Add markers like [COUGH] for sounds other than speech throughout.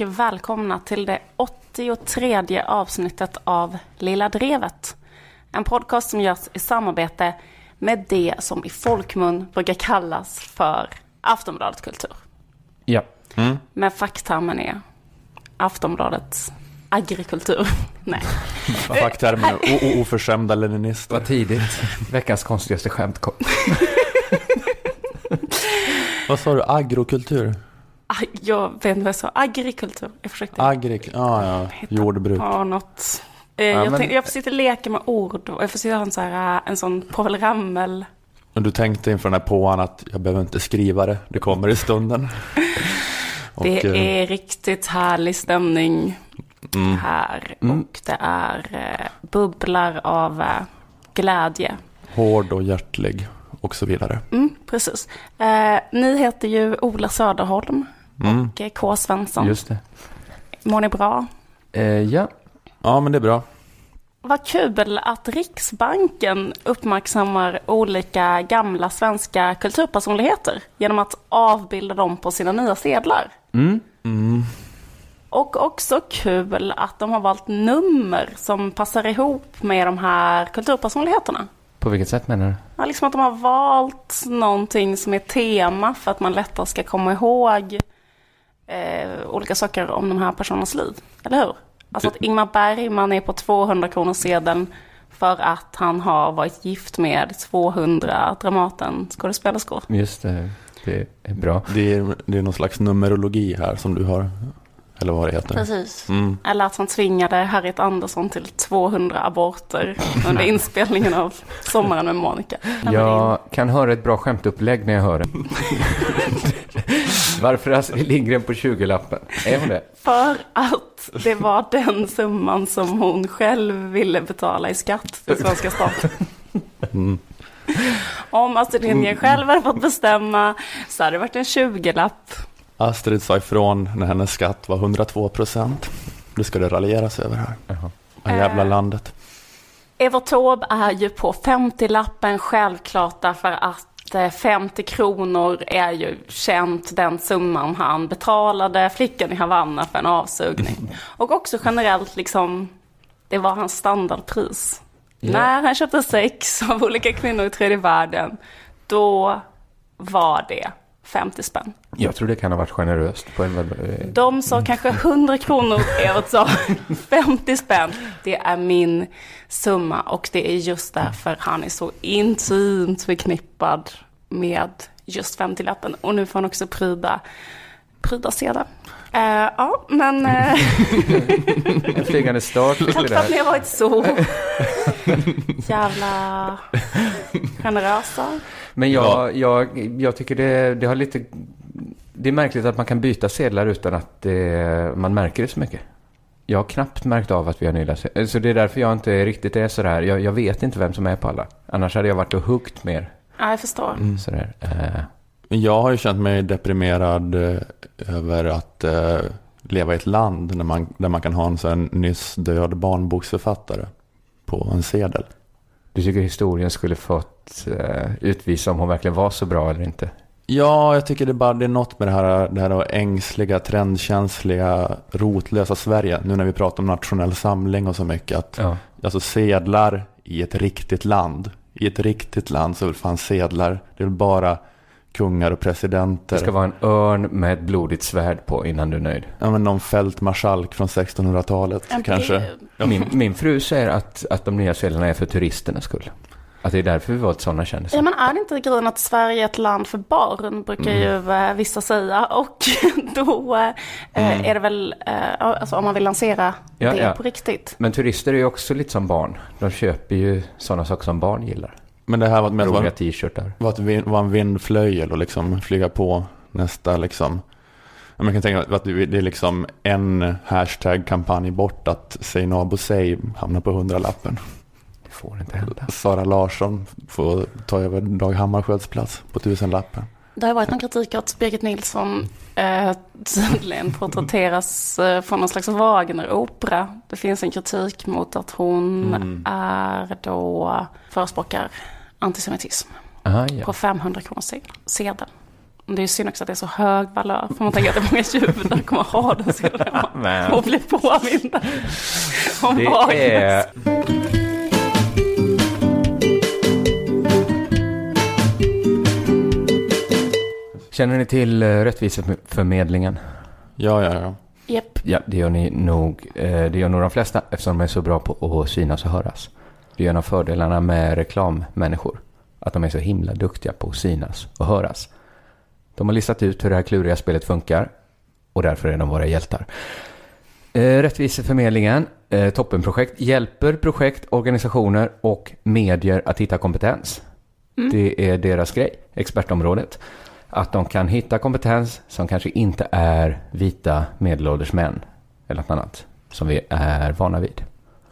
Och välkomna till det 83 avsnittet av Lilla Drevet. En podcast som görs i samarbete med det som i folkmun brukar kallas för Aftonbladet Kultur. Ja. Men facktermen är Aftonbladets agrikultur. [LAUGHS] Nej. Facktermen o- oförskämda leninister. Vad tidigt. Veckans konstigaste skämt kom. [LAUGHS] Vad sa du? Agrokultur? Jag vet inte vad jag sa. Agrikultur. Jag försökte Agrik? Ja, ja. Jordbruk. på något. Eh, Ja, jag, men- tänkte, jag försökte leka med ord. Och jag försökte ha en, så här, eh, en sån Povel Ramel. Och du tänkte inför den här påan att jag behöver inte skriva det. Det kommer i stunden. [LAUGHS] Och, Det eh, är riktigt härlig stämning mm, här. Mm. Och det är eh, bubblar av eh, glädje. hård och hjärtlig och så vidare. Mm, precis. Eh, ni heter ju Ola Söderholm Mm. och eh, K. Svensson. Just det. Mår ni bra? Eh, ja. Ja, men det är bra. Vad kul att Riksbanken uppmärksammar olika gamla svenska kulturpersonligheter genom att avbilda dem på sina nya sedlar. Mm. Mm. Och också kul att de har valt nummer som passar ihop med de här kulturpersonligheterna. På vilket sätt menar du? Ja, liksom att de har valt någonting som är tema för att man lättare ska komma ihåg eh, olika saker om de här personernas liv. Eller hur? Alltså att Ingmar Bergman är på 200 kronor sedeln för att han har varit gift med 200 Dramaten skådespelerskor. Just det. Det är bra. Det är, det är någon slags numerologi här som du har. Eller vad det heter. Precis. Mm. Eller att han tvingade Harriet Andersson till 200 aborter under inspelningen av Sommaren med Monica. Jag kan höra ett bra skämtupplägg när jag hör det. [LAUGHS] Varför är Astrid Lindgren på 20-lappen? Är hon det? För att det var den summan som hon själv ville betala i skatt till svenska staten. Mm. Om Astrid Lindgren själv hade fått bestämma så hade det varit en 20-lapp. Astrid sa ifrån när hennes skatt var 102 procent. Det ska det raljeras över här. Jaha. Det jävla Eh. landet. Evert Taube är ju på 50-lappen självklart därför att eh, 50 kronor är ju känt den summan han betalade flickan i Havanna för en avsugning. [LAUGHS] Och också generellt liksom, det var hans standardpris. Ja. När han köpte sex av olika kvinnor i tredje världen, då var det 50 spänn. Jag tror det kan ha varit generöst. På en, De sa kanske 100 kronor, Evert sa 50 spänn. Det är min summa och det är just därför han är så intimt förknippad med just 50-lappen. Och nu får han också pryda, pryda sedan. Eh, ja, men uh, [LAUGHS] en flygande start för att ni har varit så jävla generösa. Men jag, jag, jag tycker det, det har lite... Det är märkligt att man kan byta sedlar utan att det, man märker det så mycket. Jag har knappt märkt av att vi har nya sedlar. Så det är därför jag inte riktigt är sådär. Jag, jag vet inte vem som är på alla. Annars hade jag varit och huggt mer. Ja, jag förstår. Sådär. Eh, Men Jag har ju känt mig deprimerad eh, över att eh, leva i ett land där man, där man kan ha en sån nyss död barnboksförfattare på en sedel. du tycker historien skulle fått eh, utvisa om hon verkligen var så bra eller inte? Ja, jag tycker det är bara det är något med det här, det här ängsliga, trendkänsliga, rotlösa Sverige. Nu när vi pratar om nationell samling och så mycket. Att, Ja. Alltså sedlar i ett riktigt land. I ett riktigt land så är det fan sedlar. Det är bara kungar och presidenter. Det ska vara en örn med ett blodigt svärd på innan du är nöjd. Ja, men någon fältmarskalk från 1600-talet En kanske. Min, min fru säger att, att de nya sedlarna är för turisternas skull. Att det är därför vi valt sådana kändisar. Ja men är det inte grejen att Sverige är ett land för barn brukar ju eh, vissa säga och [LAUGHS] då eh, är det väl, eh, alltså om man vill lansera Ja, det ja. på riktigt. Men turister är ju också lite som barn. De köper ju sådana saker som barn gillar. Men det här var att, med var, t-shirtar. var, var en vindflöjel och liksom flyga på nästa liksom. Man kan tänka att det är liksom en hashtag-kampanj bort att Say No Abo Say hamnar på hundralappen. Det får inte hända. Sara Larsson får ta över Dag Hammarskjölds plats på tusenlappen. Det har varit någon kritik att Birgit Nilsson eh, tydligen porträtteras eh, från någon slags Wagner-opera. Det finns en kritik mot att hon Mm. är då förespråkar antisemitism Aha, ja. på 500 kronor sedeln. Det är synd också att det är så hög valör. För man tänker att det är många judar kommer ha den så Men- [LAUGHS] och bli påminda om Det Wagner. är... Känner ni till eh, Rättviseförmedlingen? Ja, ja, ja. Japp. Ja, det gör ni nog. eh, Det gör nog de flesta eftersom de är så bra på att synas och höras. Det är en av fördelarna med reklammänniskor. Att de är så himla duktiga på att synas och höras. De har listat ut hur det här kluriga spelet funkar och därför är de våra hjältar. Eh, Rättviseförmedlingen, toppenprojekt, hjälper projekt, organisationer och medier att hitta kompetens. Det är deras grej, expertområdet. Att de kan hitta kompetens som kanske inte är vita medelålders män eller något annat som vi är vana vid.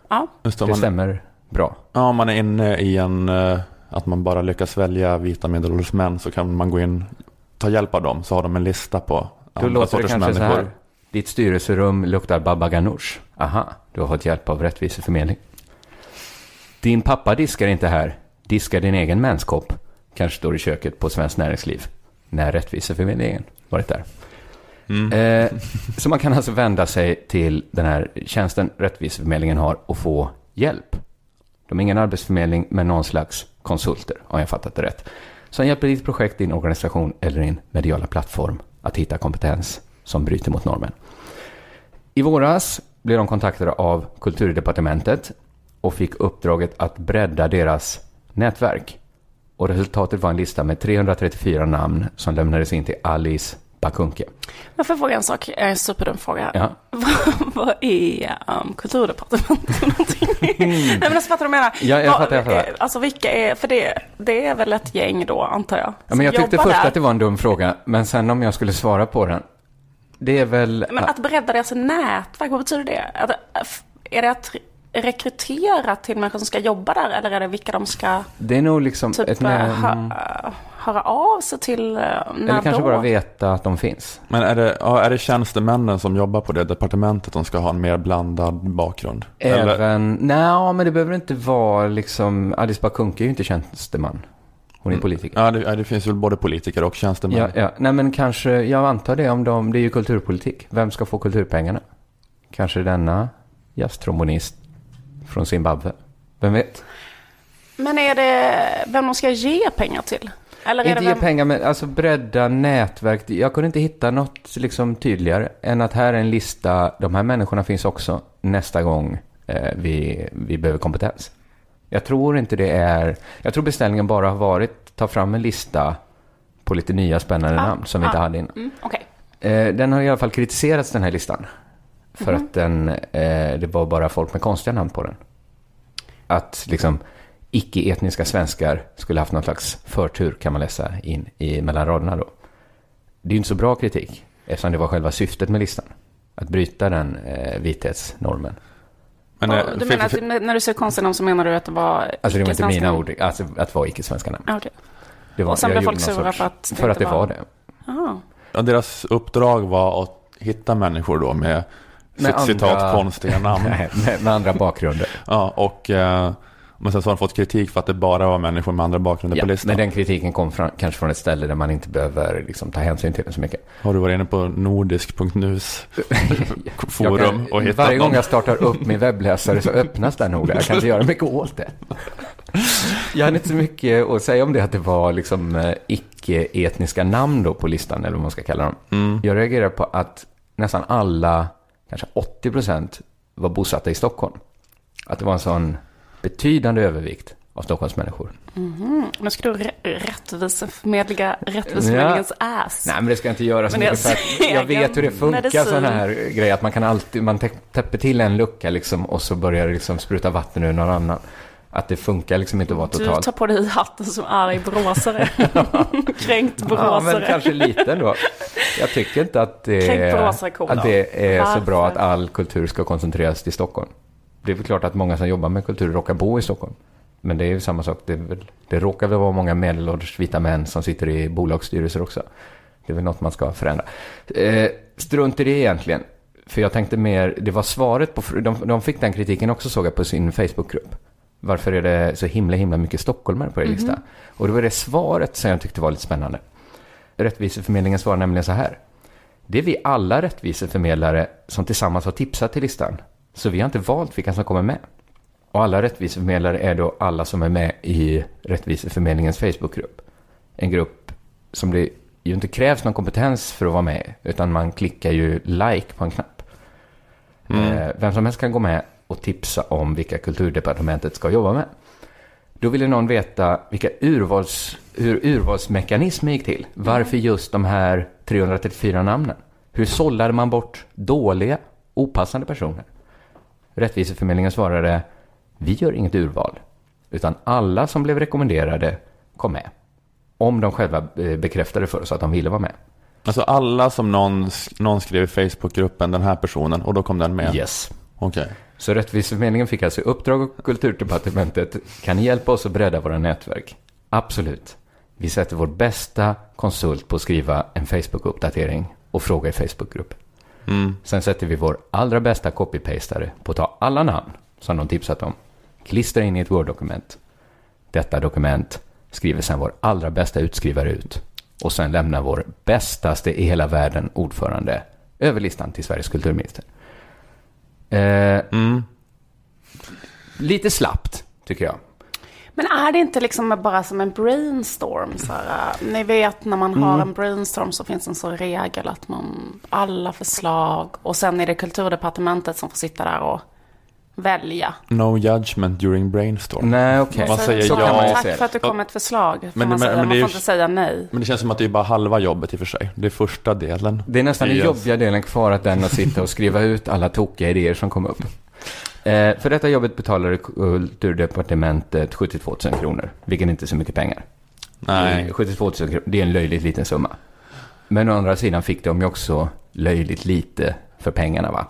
Ja. Just det, Det man, stämmer bra. ja, om man är inne i en, eh, att man bara lyckas välja vita medelålders män så kan man gå in, ta hjälp av dem, så har de en lista på Då andra låter det kanske så människor. här. Ditt styrelserum luktar baba ganoush. Aha, du har fått hjälp av rättviseförmedling. Din pappa diskar inte här. Diska din egen menskopp. Kanske står i köket på Svenskt Näringsliv. När rättviseförmedlingen varit där. Mm. Eh, så man kan alltså vända sig till den här tjänsten Rättviseförmedlingen har och få hjälp. De är ingen arbetsförmedling men någon slags konsulter, om jag fattat det rätt. Som hjälper ditt projekt, din organisation eller din mediala plattform att hitta kompetens som bryter mot normen. I våras blev de kontaktade av Kulturdepartementet och fick uppdraget att bredda deras nätverk. Och resultatet var en lista med 334 namn som lämnades in till Alice Bakunke. Jag får fråga en sak, en superdum fråga. Ja. [LAUGHS] Vad, är um, kulturdepartementet någonting? [LAUGHS] Nej men alltså fattar du jag menar? Ja, jag fattar, jag fattar. Alltså vilka är, för det, det är väl ett gäng då antar jag? Ja, men jag tyckte först där. att det var en dum fråga, men sen om jag skulle svara på den. Det är väl... Men att bredda deras nätverk, vad betyder det? Att, är det att rekrytera till människor som ska jobba där eller är det vilka de ska Det är nog liksom typ ett nä- hö, höra av sig till eh, när Eller kanske då? bara veta att de finns. Men är det, ja, är det tjänstemännen som jobbar på det departementet som ska ha en mer blandad bakgrund? Eller, Även... Nej, men det behöver inte vara liksom... Alice Bakunke är ju inte tjänsteman. Hon är Mm. politiker. ja, det, det finns väl både politiker och tjänstemän. Ja, ja. Nej, men kanske... Jag antar det om de... Det är ju kulturpolitik. Vem ska få kulturpengarna? Kanske denna jazztrombonist från Zimbabwe. Vem vet? Men är det vem de ska ge pengar till? Eller Inte ge vem... pengar, men alltså bredda nätverk. Jag kunde inte hitta något liksom tydligare än att här är en lista. De här människorna finns också nästa gång eh, vi, vi behöver kompetens. Jag tror inte det är... Jag tror beställningen bara har varit ta fram en lista på lite nya spännande Ah, namn som vi inte ah. hade innan. Mm, Okej. Eh, den har i alla fall kritiserats den här listan. För Mhm. att den, eh, det var bara folk med konstiga namn på den. Att liksom icke-etniska svenskar skulle haft någon slags förtur kan man läsa in i mellan raderna då. Det är ju inte så bra kritik eftersom det var själva syftet med listan. Att bryta den eh, vithetsnormen. Men, Och eh, du för- menar för- att när du säger konstiga namn så menar du att det var Alltså det var inte mina ord, alltså att vara icke-svenska namn. Ah, okej. Det var, Och sen jag blev folk sura för att det För att det var var- det. Aha. ja, deras uppdrag var att hitta människor då med, Med citat andra- konstiga namn. [LAUGHS] Med, med andra bakgrunder. [LAUGHS] ja, och, eh, men sen så har de fått kritik för att det bara var människor med andra bakgrunder Ja, på listan. men den kritiken kom från, kanske från ett ställe där man inte behöver liksom, ta hänsyn till den så mycket. Har du varit inne på nordisk.nus [LAUGHS] forum kan- och hittat Varje gång någon? jag startar upp min webbläsare så öppnas den noga. Jag kan inte göra mycket åt det. Jag hade inte så mycket att säga om det att det var liksom eh, icke-etniska namn då på listan, eller vad man ska kalla dem. Mm. Jag reagerar på att nästan alla, kanske 80 procent, var bosatta i Stockholm. Att det var en sån betydande övervikt av Stockholmsmänniskor. Mhm. Nu ska du rä- rättviseförmedliga rättviseförmedlingens ass. Nej, men det ska jag inte göra så mycket för jag vet hur det funkar sådana här grejer. Att man kan alltid, man tä- täpper till en lucka liksom och så börjar det liksom spruta vatten ur någon annan. Att det funkar liksom inte att vara Du totalt. tar på dig hatten som arg boråsare. [LAUGHS] Kränkt Ja, boråsare. men kanske lite ändå. Jag tycker inte att det, att då. det är så bra att all kultur ska koncentreras till Stockholm. Det är väl klart att många som jobbar med kultur råkar bo i Stockholm. Men det är ju samma sak. Det, väl, det råkar väl vara många medelålders vita män som sitter i bolagsstyrelser också. Det är väl något man ska förändra. Eh, strunt i det egentligen. För jag tänkte mer, det var svaret på, de, de fick den kritiken också såg jag på sin Facebookgrupp. Varför är det så himla himla mycket stockholmare på er lista? Och det var det svaret som jag tyckte var lite spännande. Rättviseförmedlingen svarar nämligen så här. Det är vi alla rättviseförmedlare som tillsammans har tipsat till listan. Så vi har inte valt vilka som kommer med. Och alla rättviseförmedlare är då alla som är med i Rättviseförmedlingens Facebookgrupp. En grupp som det ju inte krävs någon kompetens för att vara med, utan man klickar ju like på en knapp. Eh, Vem som helst kan gå med och tipsa om vilka kulturdepartementet ska jobba med. Då ville någon veta vilka urvals, hur urvalsmekanismen gick till. Varför just de här 334 namnen? Hur sållade man bort dåliga, opassande personer? Rättviseförmedlingen svarade, vi gör inget urval, utan alla som blev rekommenderade kom med. Om de själva eh, bekräftade för oss att de ville vara med. Alltså alla som någon, någon skrev i Facebookgruppen, den här personen, och då kom den med? Yes. Okej. Så Rättviseförmedlingen fick alltså uppdrag av Kulturdepartementet. Kan ni hjälpa oss att bredda våra nätverk? Absolut. Vi sätter vår bästa konsult på att skriva en Facebook-uppdatering och fråga i Facebookgruppen. Mm. Sen sätter vi vår allra bästa copy-pastare på att ta alla namn som de tipsat om, klistra in i ett Word-dokument. Detta dokument skriver sen vår allra bästa utskrivare ut och sen lämnar vår bästaste i hela världen ordförande över listan till Sveriges kulturminister. Eh, Mm. lite slappt, tycker jag. Men är det inte liksom bara som en brainstorm? Så här, äh, ni vet när man har en brainstorm så finns en sån regel att man alla förslag och sen är det kulturdepartementet som får sitta där och välja. No judgment during brainstorm. Nej, okej. Man Så- säger så ja. man, Tack för att du kom med ett förslag. Får Men- man, men- man det är får ju- inte säga nej. Men det känns som att det är bara halva jobbet i och för sig. Det är första delen. Det är nästan den Yes. jobbiga delen kvar, att den att sitta och skriva ut alla tokiga idéer som kom upp. Eh, för detta jobbet betalade Kulturdepartementet 72 000 kronor, vilket inte är så mycket pengar. Nej. Eh, 72 000 kronor, det är en löjligt liten summa. Men å andra sidan fick de ju också löjligt lite för pengarna, va?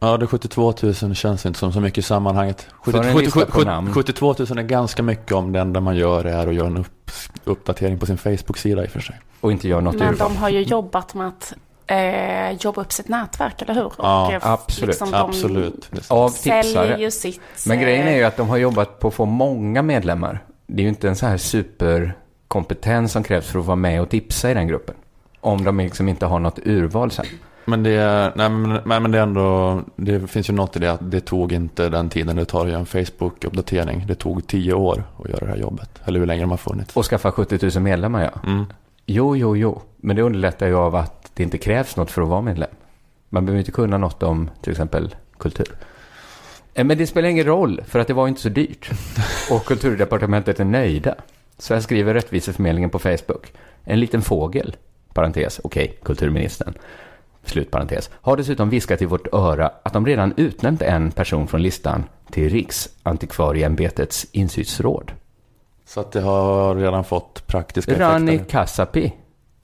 Ja, det 72 000 känns inte som så mycket i sammanhanget. För en lista på namn. 72 000 är ganska mycket om det enda man gör är att göra en upp, uppdatering på sin Facebook-sida i och för sig. Och inte gör något Men urval. de har ju jobbat med att eh, jobba upp sitt nätverk, eller hur? Ja, eh, absolut, liksom de Absolut. Av Säljer tipsare. ju sitt... Men grejen är eh, ju att de har jobbat på att få många medlemmar. Det är ju inte en så här superkompetens som krävs för att vara med och tipsa i den gruppen. Om de liksom inte har något urval sen. Men det, är- nej, men, men det är ändå, det finns ju något i det att det tog inte den tiden det tar att göra en Facebook-uppdatering. Det tog tio år att göra det här jobbet. Eller hur länge de har funnits. Och skaffa 70 000 medlemmar, ja. Mm. Jo, jo, jo. Men det underlättar ju av att det inte krävs något för att vara medlem. Man behöver inte kunna något om till exempel kultur. Eh, Men det spelar ingen roll, för att det var inte så dyrt. [LAUGHS] Och kulturdepartementet är nöjda. Så här skriver Rättviseförmedlingen på Facebook. En liten fågel, parentes, okej, kulturministern, slutparentes, har dessutom viskat i vårt öra att de redan utnämnt en person från listan till Riksantikvarieämbetets insynsråd. Så att det har redan fått praktiska Rani effekter. Kasapi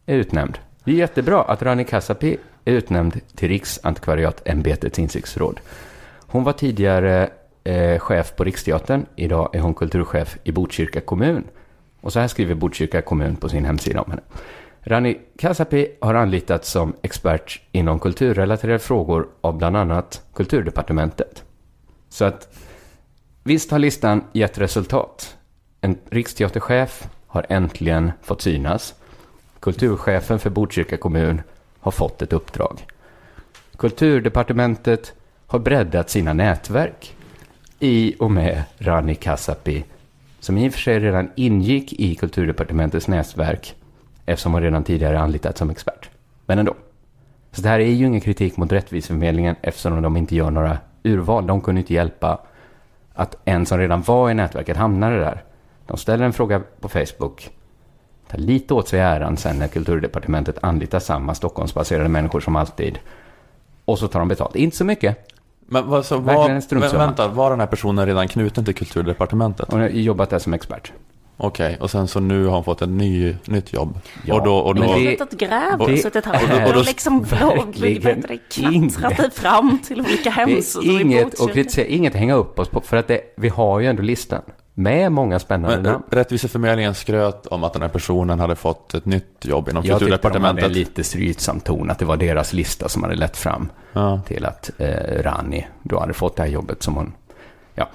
är utnämnd. Det är jättebra att Rani Kasapi är utnämnd till Riksantikvarieämbetets insiktsråd. Hon var tidigare eh, chef på Riksteatern. Idag är hon kulturchef i Botkyrka kommun. Och så här skriver Botkyrka kommun på sin hemsida om henne. Rani Kasapi har anlitats som expert inom kulturrelaterade frågor av bland annat Kulturdepartementet. Så att visst har listan gett resultat. En riksteaterchef har äntligen fått synas. Kulturchefen för Botkyrka kommun har fått ett uppdrag. Kulturdepartementet har breddat sina nätverk i och med Rani Kasapi, som i och för sig redan ingick i Kulturdepartementets nätverk eftersom hon redan tidigare anlitats som expert. Men ändå. Så det här är ju ingen kritik mot Rättviseförmedlingen eftersom de inte gör några urval. De kunde inte hjälpa att en som redan var i nätverket hamnade där. De ställer en fråga på Facebook, tar lite åt sig äran sen när Kulturdepartementet anlitar samma Stockholmsbaserade människor som alltid. Och så tar de betalt. Inte så mycket. Men vad, så, Verkligen var, vänta, var den här personen redan knuten till Kulturdepartementet? Hon har jobbat där som expert. Okej, och sen så nu har hon fått ett ny, nytt jobb. Ja, och då, och men då, Jag det- och grävt och- och suttit här och då- och och, då- liksom knattrat dig fram till olika Det hemsidor är i inget Botkyrka. kritisera, inget att hänga upp oss på. För att det, vi har ju ändå listan. Med många spännande men, namn. Rättviseförmedlingen skröt om att den här personen hade fått ett nytt jobb inom Jag tyckte de Kulturdepartementet. lite strytsam ton. Att det var deras lista som hade lett fram. Ja. till att eh, Rani då hade fått det här jobbet som hon... Ja.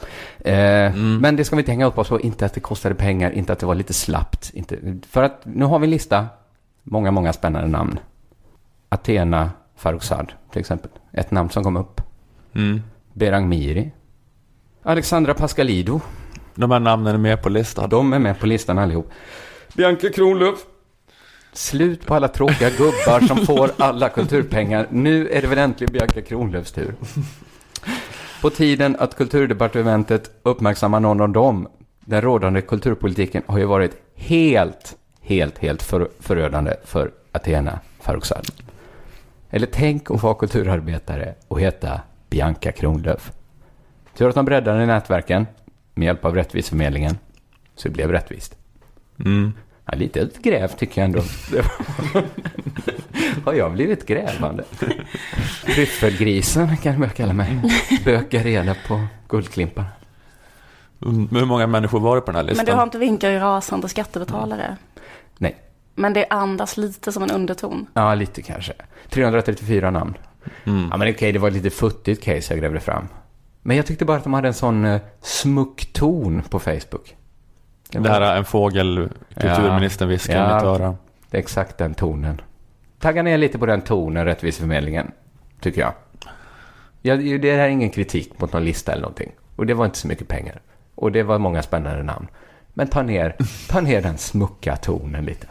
Eh, Men det ska vi inte hänga upp oss på. Inte att det kostade pengar, inte att det var lite slappt. Inte, för att nu har vi en lista. Många, många spännande namn. Athena Farrokhzad till exempel. Ett namn som kom upp. Mm. Berang Miri. Alexandra Pascalido. De här namnen är med på listan. De är med på listan allihop. Bianca Kronlöf. Slut på alla tråkiga gubbar som får alla kulturpengar. Nu är det väl äntligen Bianca Kronlöfs tur. På tiden att kulturdepartementet uppmärksammar någon av dem. Den rådande kulturpolitiken har ju varit helt, helt, helt för, förödande för Athena Farrokhzad. Eller tänk att vara kulturarbetare och heta Bianca Kronlöf. Tur att de breddade nätverken med hjälp av Rättviseförmedlingen. Så det blev rättvist. Mm. Ja, lite ett gräv tycker jag ändå. [LAUGHS] Har jag blivit grävande? Tryffelgrisen kan jag kalla mig. Böka reda på guldklimpar. Mm, Hur många människor var det på den här listan? Men du har inte vinkar i rasande skattebetalare. Nej, Men det andas lite som en underton. ja lite kanske. 334 namn. Mm. Ja men okej, det var ett lite futtigt case jag grävde fram. Men jag tyckte bara att de hade en sån eh, smuck ton på Facebook. Det här är en fågel, kulturministern viskar i Ja. mitt öra. Det är exakt den tonen. Tagga ner lite på den tonen, Rättviseförmedlingen, tycker jag. Ja, det det här är ingen kritik mot någon lista eller någonting. Och det var inte så mycket pengar. Och det var många spännande namn. Men ta ner, [LAUGHS] ta ner den smucka tonen lite.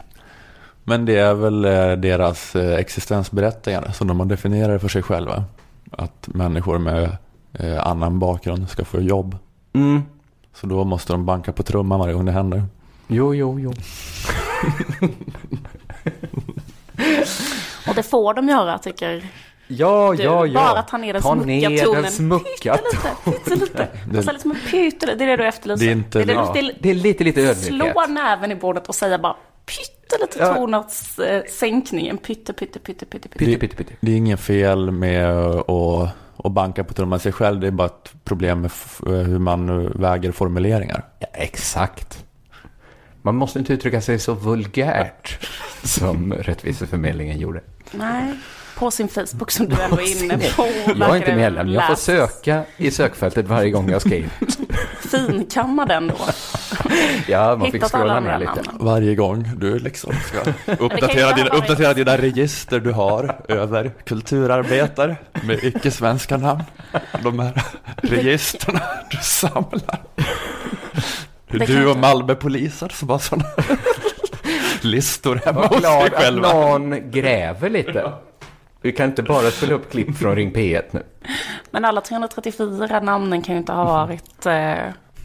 Men det är väl eh, deras eh, existensberättigande som de har definierat för sig själva. Att människor med eh, annan bakgrund ska få jobb. Mm. Så då måste de banka på trumman varje gång det händer. Jo, jo, jo. Och det får de göra, tycker Ja, du. ja, ja. Bara ta ner den Ta smucka ner tonen. den smucka Pyttelite, pyttelite. Det- Alltså liksom en pyttelite. Det är det du efterlyser. Det är inte- det Ja, du vill det är lite, lite ödmjukhet. slå näven i bordet och säga bara pyttelite Ja. tonats eh, sänkning. En pytte, pytte, pytte, pytte, pytte. Pytte, pytte, pytte. Det är inget fel med att, att banka på trumman sig själv. Det är bara ett problem med f- hur man eh, väger formuleringar. Ja, exakt. Man måste inte uttrycka sig så vulgärt [LAUGHS] som Rättviseförmedlingen gjorde. Nej, på sin Facebook som du ändå är inne [LAUGHS] på. Jag är inte medlem. Jag får söka i sökfältet varje gång jag skriver. Finkamma den då. Ja, man fick Hittat scrolla alla ner lite. namnen. Varje gång du liksom ska uppdatera, dina, uppdatera dina register du har över kulturarbetare med icke-svenska namn. De här registren du samlar. Det Du och Malmöpolisen som har sådana [LAUGHS] listor hemma Var hos sig glad att själva. någon gräver lite. Vi kan inte bara spela upp klipp från Ring P1 nu. Men alla 334 namnen kan ju inte ha varit eh,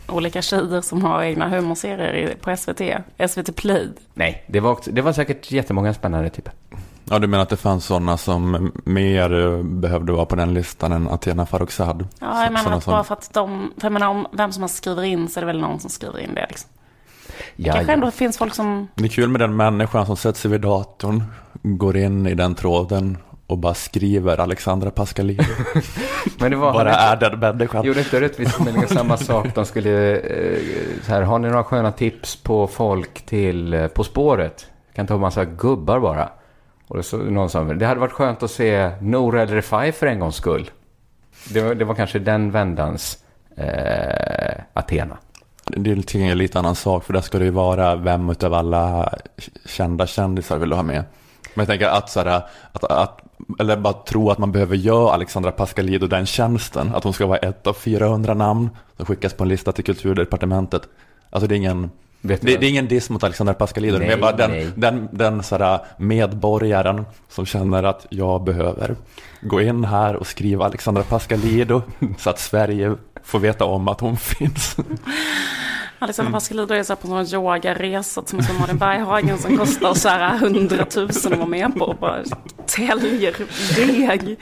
olika tjejer som har egna humorserier på SVT. SVT Play. Nej, det var, också, det var säkert jättemånga spännande typer. Ja, du menar att det fanns sådana som mer eh, behövde vara på den listan än Athena Farrokhzad? Ja, jag menar att som- bara för att de, för jag menar om vem som har skriver in så är det väl någon som skriver in det liksom. Det Ja, kanske ja. ändå finns folk som, Det är kul med den människan som sätter sig vid datorn, går in i den tråden och bara skriver Alexandra Pascalidou. [LAUGHS] Men det var, bara är den människan. Gjorde inte Rättviseförmedlingen samma sak? De skulle, eh, så här, har ni några sköna tips på folk till eh, På spåret? Kan ta en massa gubbar bara. Och det, så, någon sa, det hade varit skönt att se Nour El Refai för en gångs skull. Det var, det var kanske den vändans eh, Athena. Det är en lite annan sak, för där ska det ju vara vem utav alla kända kändisar vill du ha med. Men jag tänker att, så här, att, att eller bara tro att man behöver göra Alexandra Pascalidou den tjänsten, att hon ska vara ett av 400 namn som skickas på en lista till kulturdepartementet. Alltså det är ingen, det, det är ingen diss mot Alexandra Pascalidou, Nej, men bara den, nej. den, den så här, medborgaren som känner att jag behöver gå in här och skriva Alexandra Pascalidou så att Sverige får veta om att hon finns. Alexandra Mm. Pascalidou är så på sån yogaresa som är som Malin Berghagen som kostar så här 100 000 att vara med på och bara täljer deg.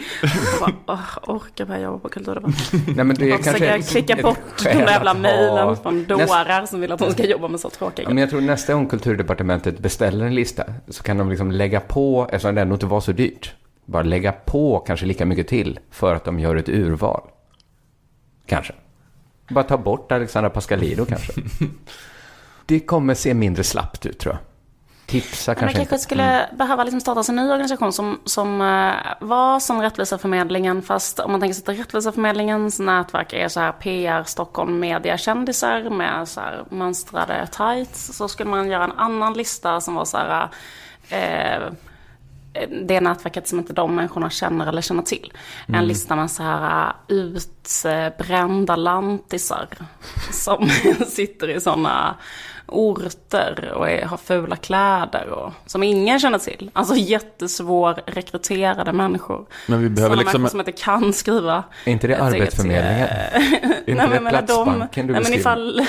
Och bara, åh, orkar börja jobba på kulturdepartementet. Nej, men det är kanske klicka ett bort de där jävla mejlen från dårar som vill att hon ska jobba med så tråkiga Ja, men jag tror nästa gång Kulturdepartementet beställer en lista så kan de liksom lägga på, eftersom det ändå inte var så dyrt, bara lägga på kanske lika mycket till för att de gör ett urval. Kanske. Bara ta bort Alexandra Pascalidou kanske. [LAUGHS] Det kommer se mindre slappt ut tror jag. tipsa Man kanske kanske inte. skulle behöva liksom starta en ny organisation som, som eh, var som Rättviseförmedlingen. Fast om man tänker sig att Rättviseförmedlingens nätverk är så här PR Stockholm media kändisar med så här mönstrade tights. Så skulle man göra en annan lista som var så här eh, det nätverket som inte de människorna känner eller känner till. En lista med så här uh, utbrända lantisar som [LAUGHS] sitter i sådana orter och är, har fula kläder och som ingen känner till. Alltså jättesvår rekryterade människor. Men vi behöver Sådana liksom... människor som inte kan skriva. Är inte det Arbetsförmedlingen? [LAUGHS] Är inte Nej, det de, Platsbanken du nej, men beskriver? ifall,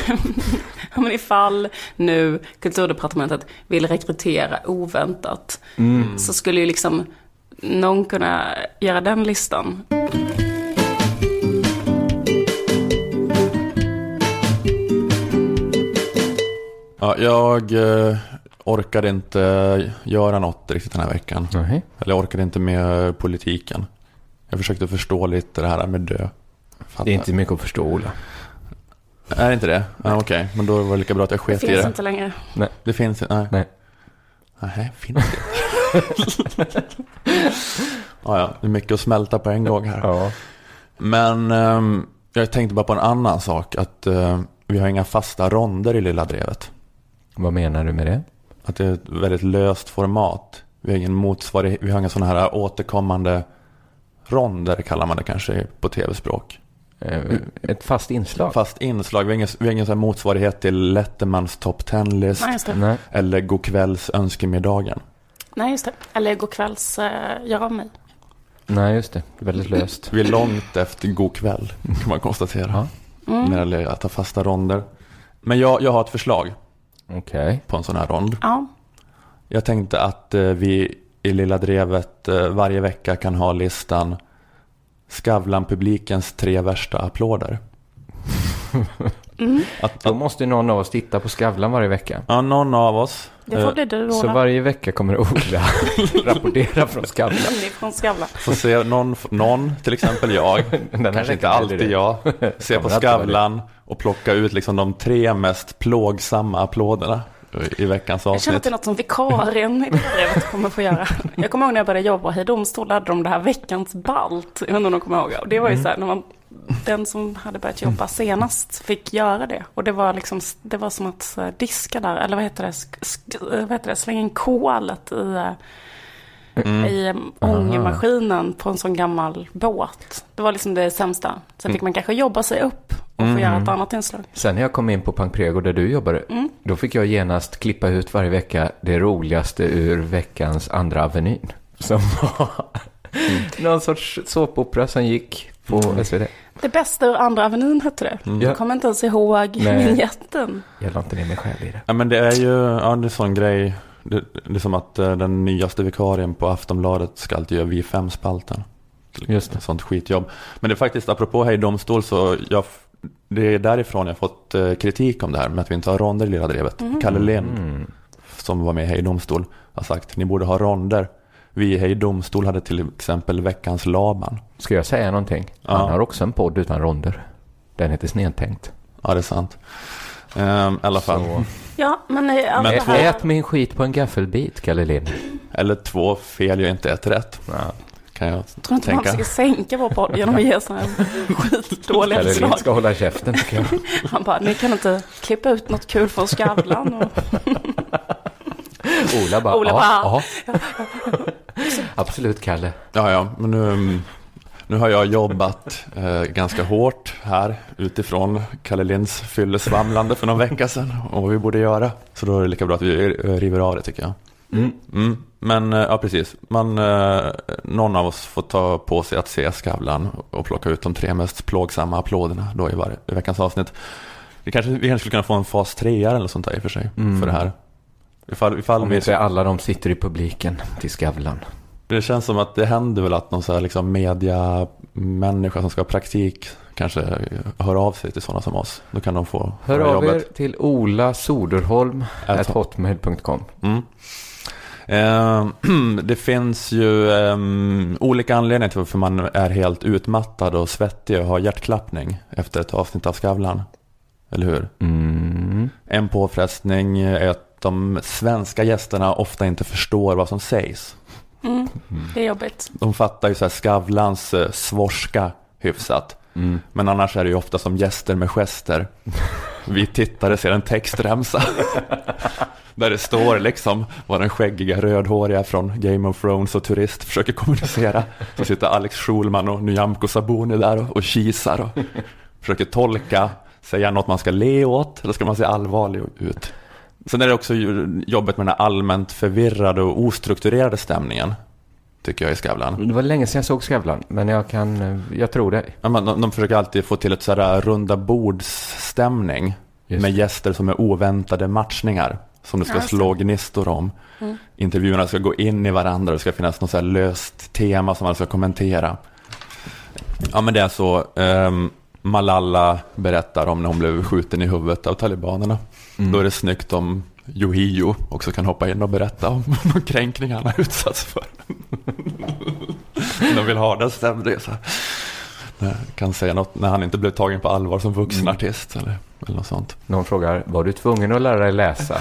ja, [LAUGHS] men ifall nu Kulturdepartementet vill rekrytera oväntat Mm. så skulle ju liksom någon kunna göra den listan. Ja, jag eh, orkade inte göra något riktigt den här veckan. Nej. Eller jag orkade inte med politiken. Jag försökte förstå lite det här med dö. Fattar. Det är inte mycket att förstå, Ola. Är det inte det? Ja, Okej, men då var det lika bra att jag Det sket i finns det. inte längre. Det finns inte? Nej. Nej. Nej, finns det? [LAUGHS] ja, ja, det är mycket att smälta på en gång här. Ja. Men ehm, jag tänkte bara på en annan sak. Att eh, vi har inga fasta ronder i Lilla Drevet. Vad menar du med det? Att det är ett väldigt löst format. Vi har ingen motsvarighet, vi har inga sådana här återkommande ronder kallar man det kanske på tv-språk. Eh, Ett fast inslag? Fast inslag, vi har ingen, vi har ingen sån här motsvarighet till Lettermans top 10-list. Nej, just det. Nej. Eller Go'kvälls önskemiddagen. Nej, just det. Eller gå kvälls uh, gör av mig. Nej, just det. Väldigt löst. Vi är långt efter god kväll kan man konstatera. Ja. Mm. När det gäller att ha fasta ronder. Men jag, jag har ett förslag Okej. på en sån här rond. Ja, Jag tänkte att eh, vi i Lilla Drevet eh, varje vecka kan ha listan Skavlan-publikens tre värsta applåder. Att, Då att, måste någon av oss titta på Skavlan varje vecka. ja, någon av oss. det får eh, bli du Så varje vecka kommer Ola [LAUGHS] rapportera från Skavlan. Inifrån Skavlan. Får se någon, någon, till exempel jag, Den kanske inte alltid [LAUGHS] det. jag, se Kommer på Skavlan och plocka ut liksom de tre mest plågsamma applåderna i veckans Jag känner att avsnitt. det är något som vikarien i det brevet kommer få göra. Jag kommer ihåg när jag började jobba i domstol hade de det här veckans balt. Jag vet inte om de kommer ihåg. Och det var ju så här, när man, den som hade börjat jobba senast fick göra det. Och det var liksom, det var som att eh, diska där, eller vad heter det, sk, sk, vad heter det? slänga in kolet i, eh, Mm. i eh, ångmaskinen på en sån gammal båt. Det var liksom det sämsta. Sen fick man kanske jobba sig upp och få göra ett annat inslag. Sen när jag kom in på Pankrego där du jobbade, Mm. då fick jag genast klippa ut varje vecka det roligaste ur veckans Andra Avenyn. Som var någon sorts såpopera som gick på SVT. Det bästa ur Andra Avenyn hette det. Ja. Jag kommer inte ens ihåg vinjetten. Jag la inte ner mig själv i det. Ja men det är ju, ja det är en sån grej. Det, det är som att eh, den nyaste vikarien på Aftonbladet ska alltid göra vi fem spalten Just det. Ett sånt skitjobb. Men det är faktiskt, apropå Hej Domstol, så jag, det är därifrån jag fått eh, kritik om det här med att vi inte har ronder i Lilla Drevet. Kalle Lind, Mm. som var med i Hej Domstol, har sagt ni borde ha ronder. Vi i Hej Domstol hade till exempel Veckans Laban. Ska jag säga någonting? Ja. Han har också en podd utan ronder. Den heter Snedtänkt. Ja, det är sant. Ehm, I alla fall. Så- Ja, men, eh, Men här, Ät min skit på en gaffelbit, Kalle Lind. Eller två fel gör inte ett rätt. Ja. Kan jag tror inte man tänka. ska sänka vår podd genom att ge sådana här skitdåliga Kalle Lind förslag. ska hålla käften, tycker jag. [LAUGHS] Han bara, ni kan inte klippa ut något kul från Skavlan. Och... [LAUGHS] Ola bara, Ola bara, ja. Absolut, Kalle. Ja, ja, men nu, nu har jag jobbat eh, ganska hårt här utifrån Kalle Linds fyllesvamlande för någon vecka sedan och vad vi borde göra. Så då är det lika bra att vi river av det tycker jag. Mm. Mm, men eh, ja, precis. Man, eh, någon av oss får ta på sig att se Skavlan och plocka ut de tre mest plågsamma applåderna då i, var, i veckans avsnitt. Vi kanske, vi kanske skulle kunna få en fas 3 eller något sånt där i och för sig Mm. för det här. Ifall, ifall Om vi, inte alla de sitter i publiken till Skavlan. Det känns som att det händer väl att någon så här liksom media-människa som ska ha praktik kanske hör av sig till sådana som oss. Då kan de få Hör av er till Ola Soderholm At- hotmail.com. Mm. Eh, [CLEARS THROAT] det finns ju eh, olika anledningar till varför man är helt utmattad och svettig och har hjärtklappning efter ett avsnitt av Skavlan. Eller hur? Mm. En påfrestning är att de svenska gästerna ofta inte förstår vad som sägs. Mm. Det är jobbigt. De fattar ju så här Skavlans eh, svorska hyfsat. Mm. Men annars är det ju ofta som gäster med gester. Vi tittare ser en textremsa. [LAUGHS] Där det står liksom vad den skäggiga rödhåriga från Game of Thrones och turist försöker kommunicera. Så sitter Alex Schulman och Nyamko Sabuni där och, och kisar och försöker tolka. Säga något man ska le åt eller ska man se allvarlig ut. Sen är det också jobbet med den här allmänt förvirrade och ostrukturerade stämningen. Tycker jag i Skavlan. Det var länge sedan jag såg Skavlan, men jag kan, jag tror det. Ja, men de, de försöker alltid få till ett sådär runda bordsstämning med gäster som är oväntade matchningar som det ska Ja, slå gnistor om. Intervjuerna ska gå in i varandra och det ska finnas något så löst tema som man ska kommentera. Ja men det är så ehm, Malala berättar om när hon blev skjuten i huvudet av talibanerna. Då är det snyggt om Yohio också kan hoppa in och berätta om [LAUGHS] de kränkningar han har utsatts för. de vill ha den. Nej, Kan säga något när han inte blev tagen på allvar som vuxenartist eller, eller något sånt. Någon frågar, var du tvungen att lära dig läsa?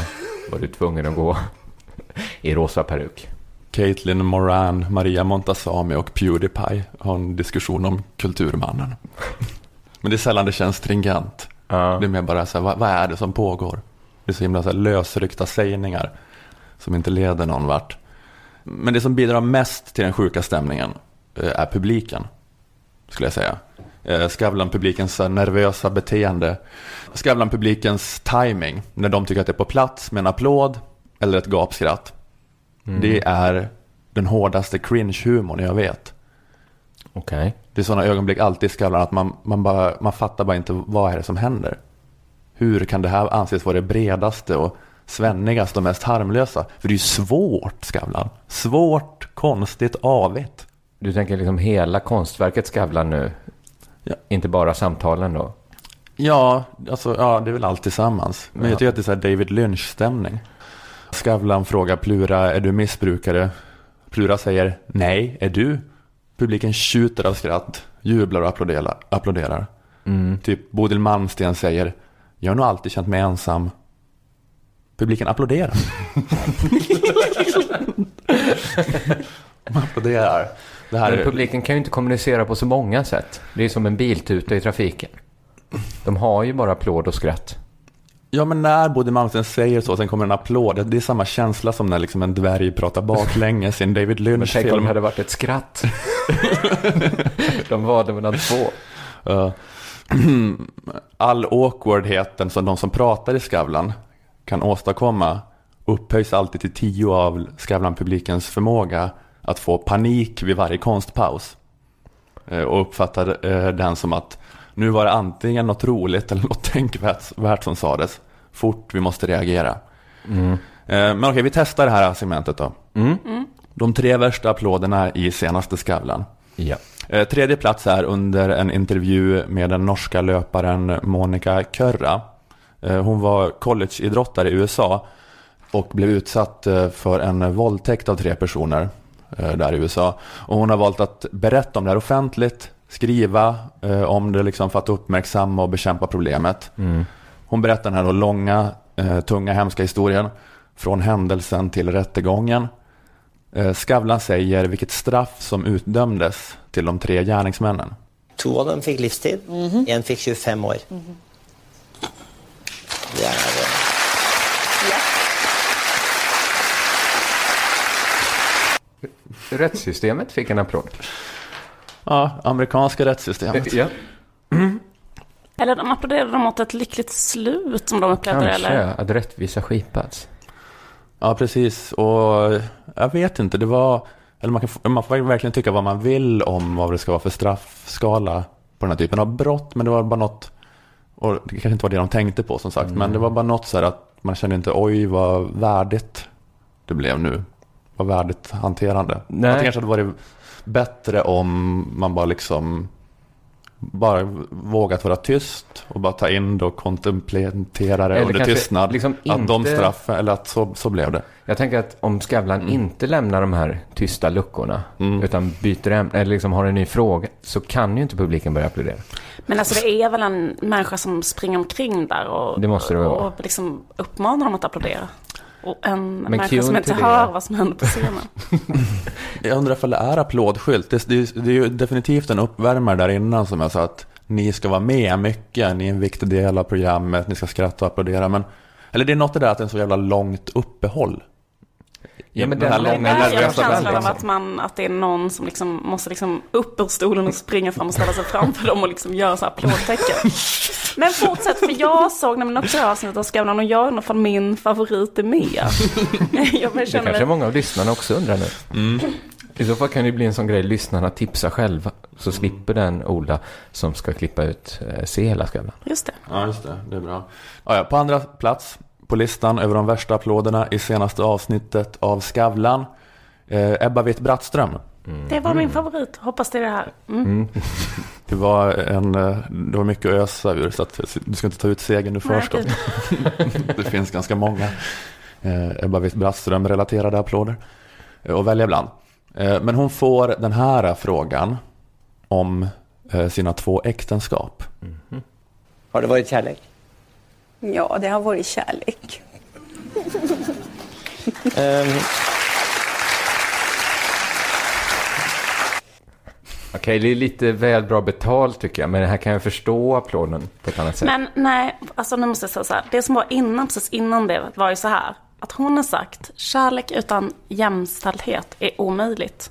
Var du tvungen att gå i rosa peruk? Caitlin Moran, Maria Montazami och Pewdiepie har en diskussion om kulturmannen. Men det är sällan det känns stringent. Ja. Det är mer bara så här, vad, vad är det som pågår? Det är så himla så här lösryckta sägningar som inte leder någon vart. Men det som bidrar mest till den sjuka stämningen eh, är publiken, skulle jag säga. Eh, Skavlan-publikens nervösa beteende. Skavlan-publikens timing, när de tycker att det är på plats med en applåd eller ett gapskratt. Det är den hårdaste cringe-humorn jag vet. Okej. Det är sådana ögonblick alltid i Skavlan att man, man, bara, man fattar bara inte vad är det som händer. Hur kan det här anses vara det bredaste och svennigaste och mest harmlösa? För det är ju svårt Skavlan. Svårt, konstigt, avigt. Du tänker liksom hela konstverket Skavlan nu? Ja. Inte bara samtalen då? Ja, alltså, ja, det är väl allt tillsammans. Men Ja. jag tycker att det är så här David Lynch-stämning. Skavlan frågar Plura, är du missbrukare? Plura säger, nej, är du? Publiken tjuter av skratt, jublar och applåderar. applåderar. Typ Bodil Malmsten säger, jag har nog alltid känt mig ensam. Publiken applåderar. [LAUGHS] Man applåderar. Det här Men är, publiken kan ju inte kommunicera på så många sätt. Det är som en biltuta i trafiken. De har ju bara applåd och skratt. Ja, men när Bodil Malmsten säger så, sen kommer en applåd. Det är samma känsla som när liksom en dvärg pratar baklänges i en [LAUGHS] David Men tänk om Lynch-film. det hade varit ett skratt. [LAUGHS] de valde mellan två. Ja. [CLEARS THROAT] All awkwardheten som de som pratar i Skavlan kan åstadkomma upphöjs alltid till tio av Skavlan-publikens förmåga att få panik vid varje konstpaus. Eh, Och uppfattar eh, den som att nu var det antingen något roligt eller något [LAUGHS] tänkvärt värt som sades. Fort, vi måste reagera. Eh, Men okej, vi testar det här segmentet då. De tre värsta applåderna i senaste Skavlan. Ja. Eh, Tredje plats är under en intervju med den norska löparen Monica Körra. Eh, Hon var collegeidrottare i USA och blev utsatt eh, för en våldtäkt av tre personer där i USA. Och hon har valt att berätta om det här offentligt, skriva om det liksom för att uppmärksamma och bekämpa problemet. Hon berättar den här långa, tunga, hemska historien från händelsen till rättegången. Eh, Skavlan säger vilket straff som utdömdes till de tre gärningsmännen. To av dem fikk livstid, én fikk 25 år. Det er Rättssystemet fick en applåd. Ja, amerikanska rättssystemet. Ja, Eller de applåderade de åt ett lyckligt slut som de upplevde kanske eller? att rättvisa skipats. Ja, precis. Och jag vet inte, det var... Eller man, kan, man får verkligen tycka vad man vill om vad det ska vara för straffskala på den här typen av brott. Men det var bara något... Och det kanske inte var det de tänkte på som sagt. Men det var bara något så här att man kände inte oj vad värdigt det blev nu. Vad värdigt hanterande. Nej. Att det kanske hade varit bättre om man bara liksom bara vågat vara tyst och bara ta in det och kontemplera det Eller under tystnad. liksom Att de inte- straffen, eller att så, så blev det. Jag tänker att om Skavlan inte lämnar de här tysta luckorna utan byter ämne, eller liksom har en ny fråga, så kan ju inte publiken börja applådera. Men alltså det är väl en människa som springer omkring där och, Det måste det vara. och liksom uppmanar dem att applådera. Och en Men människa som inte till det- hör vad som händer på scenen. [LAUGHS] Jag undrar ifall det är applådskylt. Det, det, det är ju definitivt en uppvärmare där innan som jag sa att ni ska vara med mycket, ni är en viktig del av programmet, ni ska skratta och applådera. Men, eller det är något det där att det är en så jävla långt uppehåll. Ja, men Den den här långa nervösa känslan av att, man, att det är någon som liksom måste liksom upp ur stolen och springa fram och ställa sig framför dem och liksom göra så här applådtecken. Men fortsätt, för jag såg nämligen också det här avsnittet av Skavlan och jag undrar ifall min favorit är med. [LAUGHS] Jag Det kanske mig... många av lyssnarna också undrar nu. I så fall kan det bli en sån grej, lyssnarna tipsar själva. Så slipper den Ola som ska klippa ut eh, se hela Skavlan. Just det. Ja, just det. Det är bra. Ja, ja, på andra plats på listan över de värsta applåderna i senaste avsnittet av Skavlan, eh, Ebba Witt-Brattström. Det var min favorit. Hoppas det är det här. Mm. [LAUGHS] Det var, en, eh, det var mycket att ösa ur, så att du ska inte ta ut segern nu först. [LAUGHS] Det finns ganska många eh, Ebba Witt-Brattström-relaterade applåder eh, att välja bland. Eh, men hon får den här frågan om eh, sina två äktenskap. Har det varit kärlek? Ja, det har varit kärlek. Ehm, Okej, det är lite väl bra betalt tycker jag. Men här kan jag förstå applåden på ett annat sätt. Men nej, alltså nu måste jag säga så här. Det som var innan, precis innan det var ju så här. Att hon har sagt kärlek utan jämställdhet är omöjligt.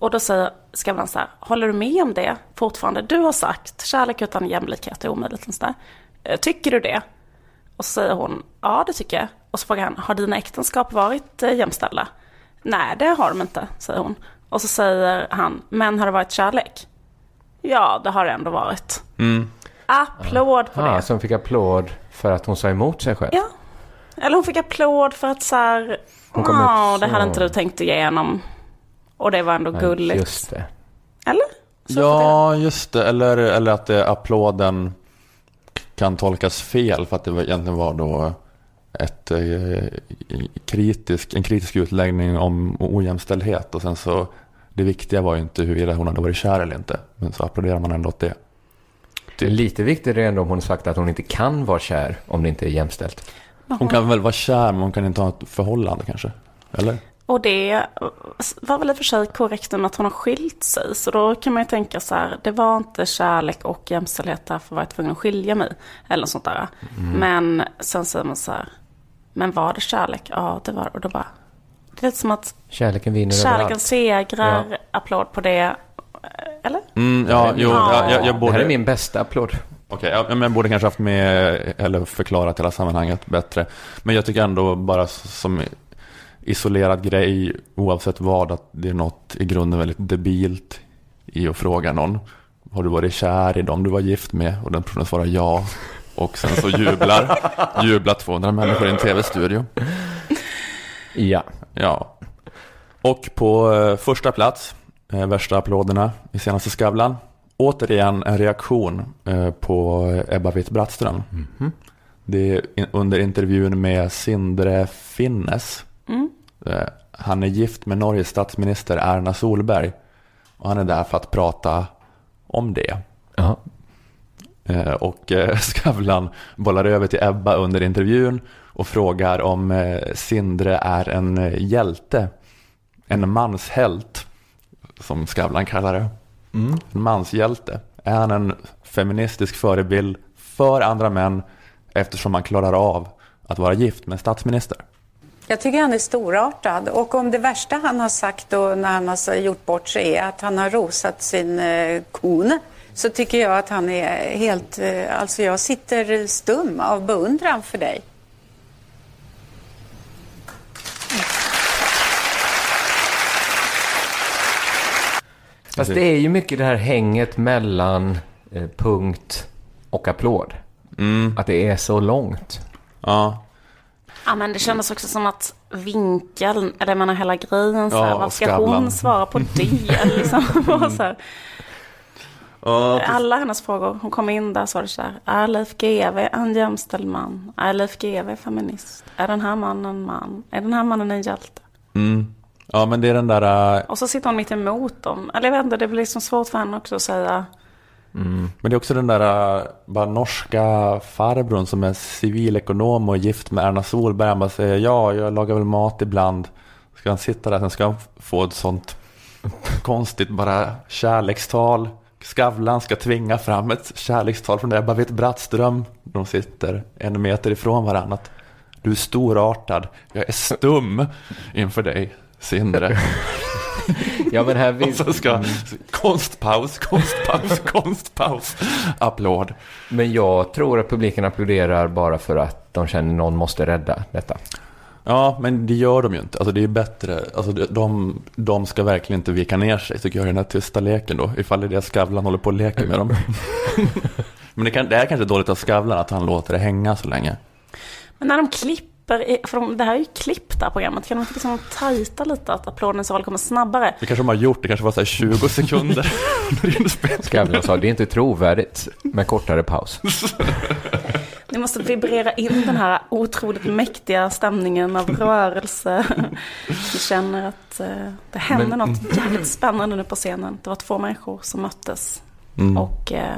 Och då säger Skavlan så här, håller du med om det fortfarande? Du har sagt kärlek utan jämlikhet är omöjligt. Eh, Tycker du det? Och så säger hon, ja det tycker jag. Och så frågar han, har dina äktenskap varit eh, jämställda? Nej, det har de inte, säger hon. Och så säger han, men har det varit kärlek? Ja, det har det ändå varit. Applåd på ah, det. så hon fick applåd för att hon sa emot sig själv. Ja. Eller hon fick applåd för att så här, Hon kom "Ja, ut det hade så." inte du tänkt igenom. Och det var ändå Ja, gulligt. Just det. Eller? Så Ja, just det. Eller, eller att det, applåden kan tolkas fel för att det egentligen var då ett, eh, kritisk, en kritisk utläggning om ojämställdhet. Och sen så, det viktiga var ju inte huruvida hon hade varit kär eller inte. Men så applåderar man ändå åt det. Det är lite viktigare ändå om hon sagt att hon inte kan vara kär om det inte är jämställt. Hon kan väl vara kär men hon kan inte ha ett förhållande kanske? Eller? Och det var väl i och för sig korrekt med att hon har skilt sig. Så då kan man ju tänka så här, det var inte kärlek och jämställdhet därför var jag tvungen att skilja mig. Eller något sånt där. Men sen säger man så här, men var det kärlek? Ja, det var Och då bara, det är lite som att Kärleken vinner kärleken överallt. segrar, applåd på det. Eller? Mm, ja, jo, jag, jag, jag Det borde... här är min bästa applåd. Okej, ja, men jag borde kanske haft med, eller förklarat hela sammanhanget bättre. Men jag tycker ändå bara som isolerad grej, oavsett vad, att det är något i grunden väldigt debilt i att fråga någon. Har du varit kär i dem du var gift med? Och den personen svarar ja. Och sen så jublar, [LAUGHS] jublar 200 människor i en tv-studio. Ja. Ja. Och på eh, första plats, eh, värsta applåderna i senaste Skavlan. Återigen en reaktion eh, på Ebba Witt-Brattström. Det är under intervjun med Sindre Finnes. Eh, han är gift med Norges statsminister Erna Solberg. Och han är där för att prata om det. Ja. Eh, Och eh, [LAUGHS] Skavlan bollar över till Ebba under intervjun och frågar om eh, Sindre är en eh, hjälte. En manshält, som Skavlan kallar det. En manshjälte. Är han en feministisk förebild för andra män eftersom han klarar av att vara gift med statsminister? Jag tycker han är storartad och om det värsta han har sagt då när han har gjort bort sig är att han har rosat sin eh, kone så tycker jag att han är helt, eh, alltså jag sitter stum av beundran för dig. Fast det är ju mycket det här hänget mellan eh, punkt och applåd. Att det är så långt. Ja, Ja, men det kändes också som att vinkeln, eller jag menar hela grejen, så här, Ja, varför ska Skavlan. hon svara på det? liksom, [LAUGHS] Bara så här. ja Alla hennes frågor, hon kom in där var det så här, är Leif GW en jämställd man? Är Leif GW feminist? Är den här mannen en man? Är den här mannen en hjälte? mm. ja men det är den där, äh, Och så sitter hon mitt emot dem. Eller jag vet inte, det blir liksom svårt för henne också att säga. Mm. men det är också den där äh, bara norska farbrorn som är civilekonom och gift med Erna Solberg. Han bara säger ja, jag lagar väl mat ibland. Ska han sitta där, sen ska han få ett sånt konstigt bara kärlekstal. Skavlan ska tvinga fram ett kärlekstal från Ebba Witt-Brattström. De sitter en meter ifrån varandra. Du är storartad, jag är stum inför dig, Sindre. [LAUGHS] Ja, men här [LAUGHS] vill... Och så ska konstpaus, konstpaus, [LAUGHS] konstpaus. Applåd. Men jag tror att publiken applåderar bara för att de känner någon måste rädda detta. Ja, men det gör de ju inte. Alltså det är bättre. Alltså de, de ska verkligen inte vika ner sig, tycker jag, i den här tysta leken då. Ifall det är det Skavlan håller på och leker med dem. [LAUGHS] men det, kan, det är kanske dåligt av Skavlan att han låter det hänga så länge. Men när de klipper, i- för de, det här är ju klippt det här programmet, kan de inte liksom tajta lite att applåden så kommer snabbare? Det kanske de har gjort, det kanske var så här 20 sekunder. [LAUGHS] Skavlan sa, det är inte trovärdigt med kortare paus. [LAUGHS] Ni måste vibrera in den här otroligt mäktiga stämningen av rörelse. [LAUGHS] Vi känner att eh, det händer Men- något jävligt spännande nu på scenen. Det var två människor som möttes Mm. och, eh,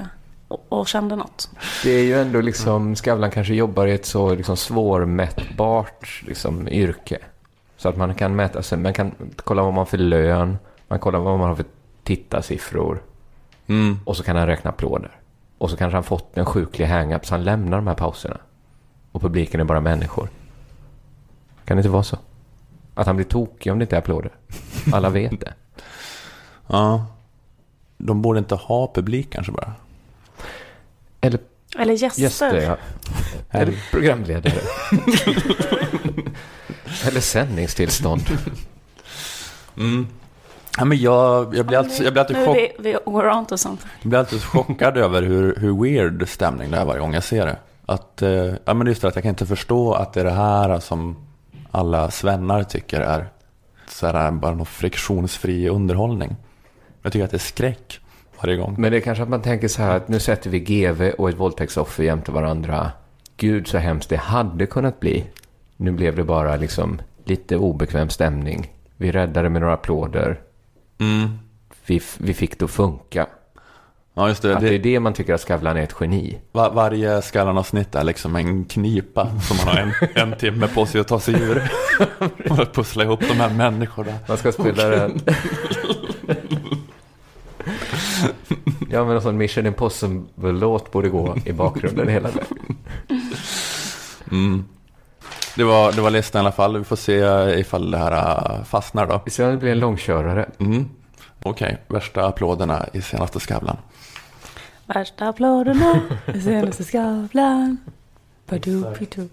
och, och kände något. Det är ju ändå liksom, Skavlan kanske jobbar i ett så liksom svårmätbart liksom, yrke. Så att man kan mäta sig, man kan kolla vad man har för lön, man kollar vad man har för tittarsiffror Mm. och så kan han räkna applåder. Och så kanske han fått en sjuklig hang-up så han lämnar de här pauserna. Och publiken är bara människor. Kan det inte vara så? Att han blir tokig om det inte är applåder. Alla vet det. [LAUGHS] Ja. De borde inte ha publik kanske bara. Eller Eller gäster. gäster, ja. [LAUGHS] Eller programledare. [LAUGHS] Eller sändningstillstånd. Mm. Ja, men jag, jag blir alltid, jag blir alltid chock, vi, vi går on to sånt. jag blir alltid chockad över hur, hur weird stämning det är varje gång jag ser det. Att, eh, ja, men just det att jag kan inte förstå att det är det här som alla svennar tycker är så här, bara någon friktionsfri underhållning. Jag tycker att det är skräck varje gång. Men det är kanske att man tänker så här att nu sätter vi GV och ett våldtäktsoffer jämte varandra. Gud så hemskt det hade kunnat bli. Nu blev det bara liksom lite obekväm stämning. Vi räddade med några applåder. Mm. Vi, vi fick det att funka. Ja, just det. Att det är det man tycker att Skavlan är ett geni. var, varje Skallan-avsnitt är liksom en knipa som man har en, en timme på sig att ta sig ur. [LAUGHS] Och pussla ihop de här människorna. Man ska spela den. Ja men en sån Mission Impossible-låt borde gå i bakgrunden hela vägen. [LAUGHS] Mm. Det, var, det var listan i alla fall. Vi får se ifall det här äh, fastnar då. Vi ser om det blir en långkörare. Mm. Okej, värsta applåderna i senaste Skavlan. Värsta applåderna i senaste Skavlan.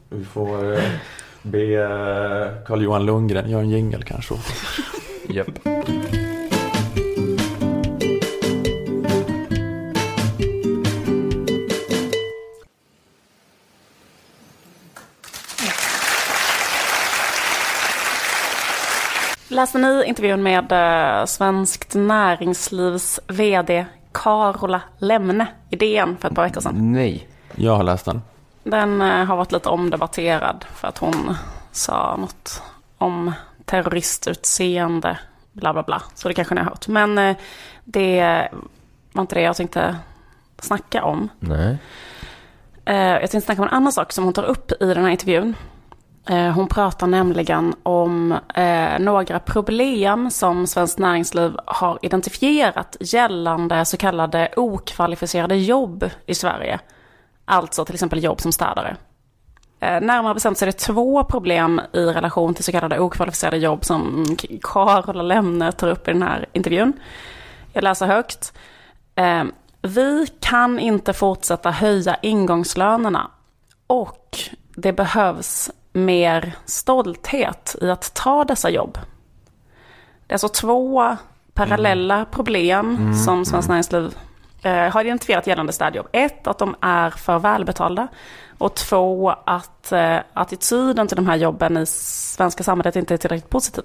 Vi får eh, be eh, Carl-Johan Lundgren göra en jingel kanske. åt oss. Läste ni intervjun med eh, Svenskt Näringslivs VD Carola Lemne i DN för ett par veckor sedan? Nej. Jag har läst den. Den eh, har varit lite omdebatterad för att hon sa något om terroristutseende, bla bla bla. Så det kanske ni har hört. Men eh, det var inte det jag tänkte snacka om. Nej. Jag tänkte snacka om en annan sak som hon tar upp i den här intervjun. Eh, hon pratar nämligen om eh, några problem som Svenskt Näringsliv har identifierat gällande så kallade okvalificerade jobb i Sverige. Alltså till exempel jobb som städare. Eh, Närmare bestämt så är det två problem i relation till så kallade okvalificerade jobb som Carola Lemne tar upp i den här intervjun. Jag läser högt. Eh, Vi kan inte fortsätta höja ingångslönerna och det behövs mer stolthet i att ta dessa jobb. Det är alltså två parallella problem som Svenskt Näringsliv eh, har identifierat gällande städjobb. Ett, att de är för välbetalda. Och två, att eh, attityden till de här jobben i svenska samhället inte är tillräckligt positiv.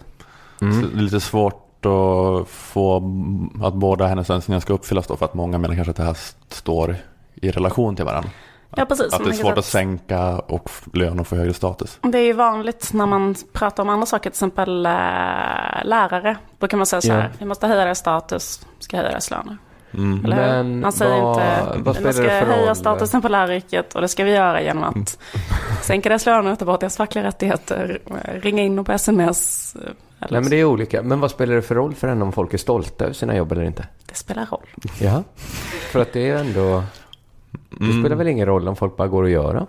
Så det är lite svårt att få att båda hennes önskningar ska uppfyllas då för att många menar kanske att det här står i relation till varandra. Ja, precis. Att det är svårt att sänka och lön och få högre status. Det är ju vanligt när man pratar om andra saker, till exempel eh, lärare. Då kan man säga så här, Ja. vi måste höja deras status, ska höja deras löner. Mm. Men Man säger vad- inte, vad vi ska höja roll? statusen på läraryrket och det ska vi göra genom att [LAUGHS] sänka deras löner, ta bort deras fackliga rättigheter, ringa in dem på sms. eh, Eller Nej, men det är olika. Men vad spelar det för roll för henne om folk är stolta över sina jobb eller inte? det spelar roll. Ja. För att det är ändå... Det Mm. spelar väl ingen roll om folk bara går att göra?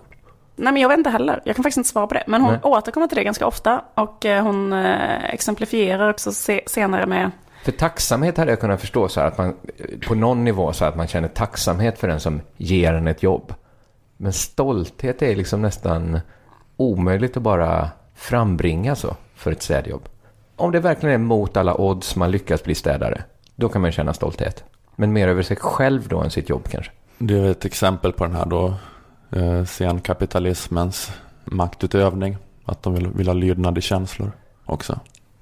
Nej men jag vet inte heller, jag kan faktiskt inte svara på det. Men hon Nej. återkommer till det ganska ofta och eh, hon eh, exemplifierar också se- senare med För tacksamhet hade jag kunnat förstå så här att man på någon nivå så att man känner tacksamhet för den som ger en ett jobb. Men stolthet är liksom nästan omöjligt att bara frambringa så för ett städjobb. Om det verkligen är mot alla odds man lyckas bli städare, då kan man känna stolthet. Men mer över sig själv då än sitt jobb kanske. Det är ett exempel på den här då eh, senkapitalismens maktutövning. Att de vill, vill ha lydnad i känslor också.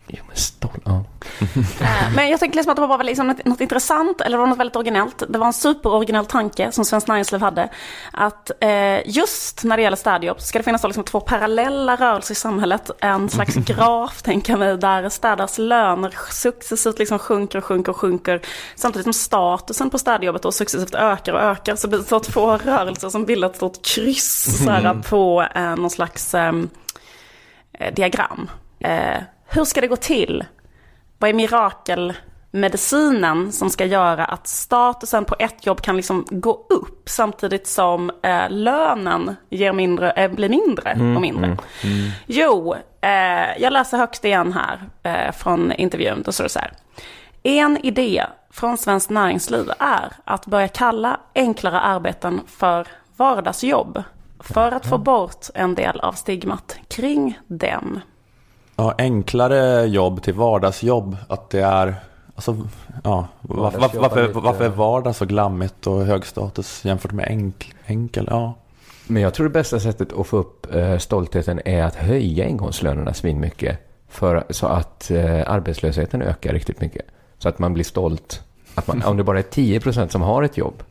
Jo, men stolt, ja. [LAUGHS] Eh, Men jag tänkte liksom att det var liksom något, något intressant, eller det var något väldigt originellt. Det var en superoriginell tanke som Svenskt Näringsliv hade. Att eh, just när det gäller städjobb så ska det finnas då liksom två parallella rörelser i samhället. En slags [LAUGHS] graf, tänker jag mig, där städares löner successivt liksom sjunker och sjunker och sjunker. Samtidigt som statusen på städjobbet då successivt ökar och ökar. Så blir det så två rörelser som bildar ett stort kryss så här, [LAUGHS] på eh, någon slags ehm, eh, diagram. Eh, hur ska det gå till? Vad är mirakelmedicinen som ska göra att statusen på ett jobb kan liksom gå upp samtidigt som eh, lönen ger mindre, eh, blir mindre och mindre? Jo, eh, jag läser högst igen här eh, från intervjun. Då står det så här. En idé från Svenskt Näringsliv är att börja kalla enklare arbeten för vardagsjobb. För att få bort en del av stigmat kring dem. Ja, enklare jobb till vardagsjobb. Att det är, alltså, ja, varför, varför, varför, är vardag så glammigt och hög status jämfört med enk, enkel? Ja. Men jag tror det bästa sättet att få upp eh, stoltheten är att höja ingångslönerna svinmycket. För, så att eh, arbetslösheten ökar riktigt mycket. Så att man blir stolt. Att man, om det bara är 10% som har ett jobb,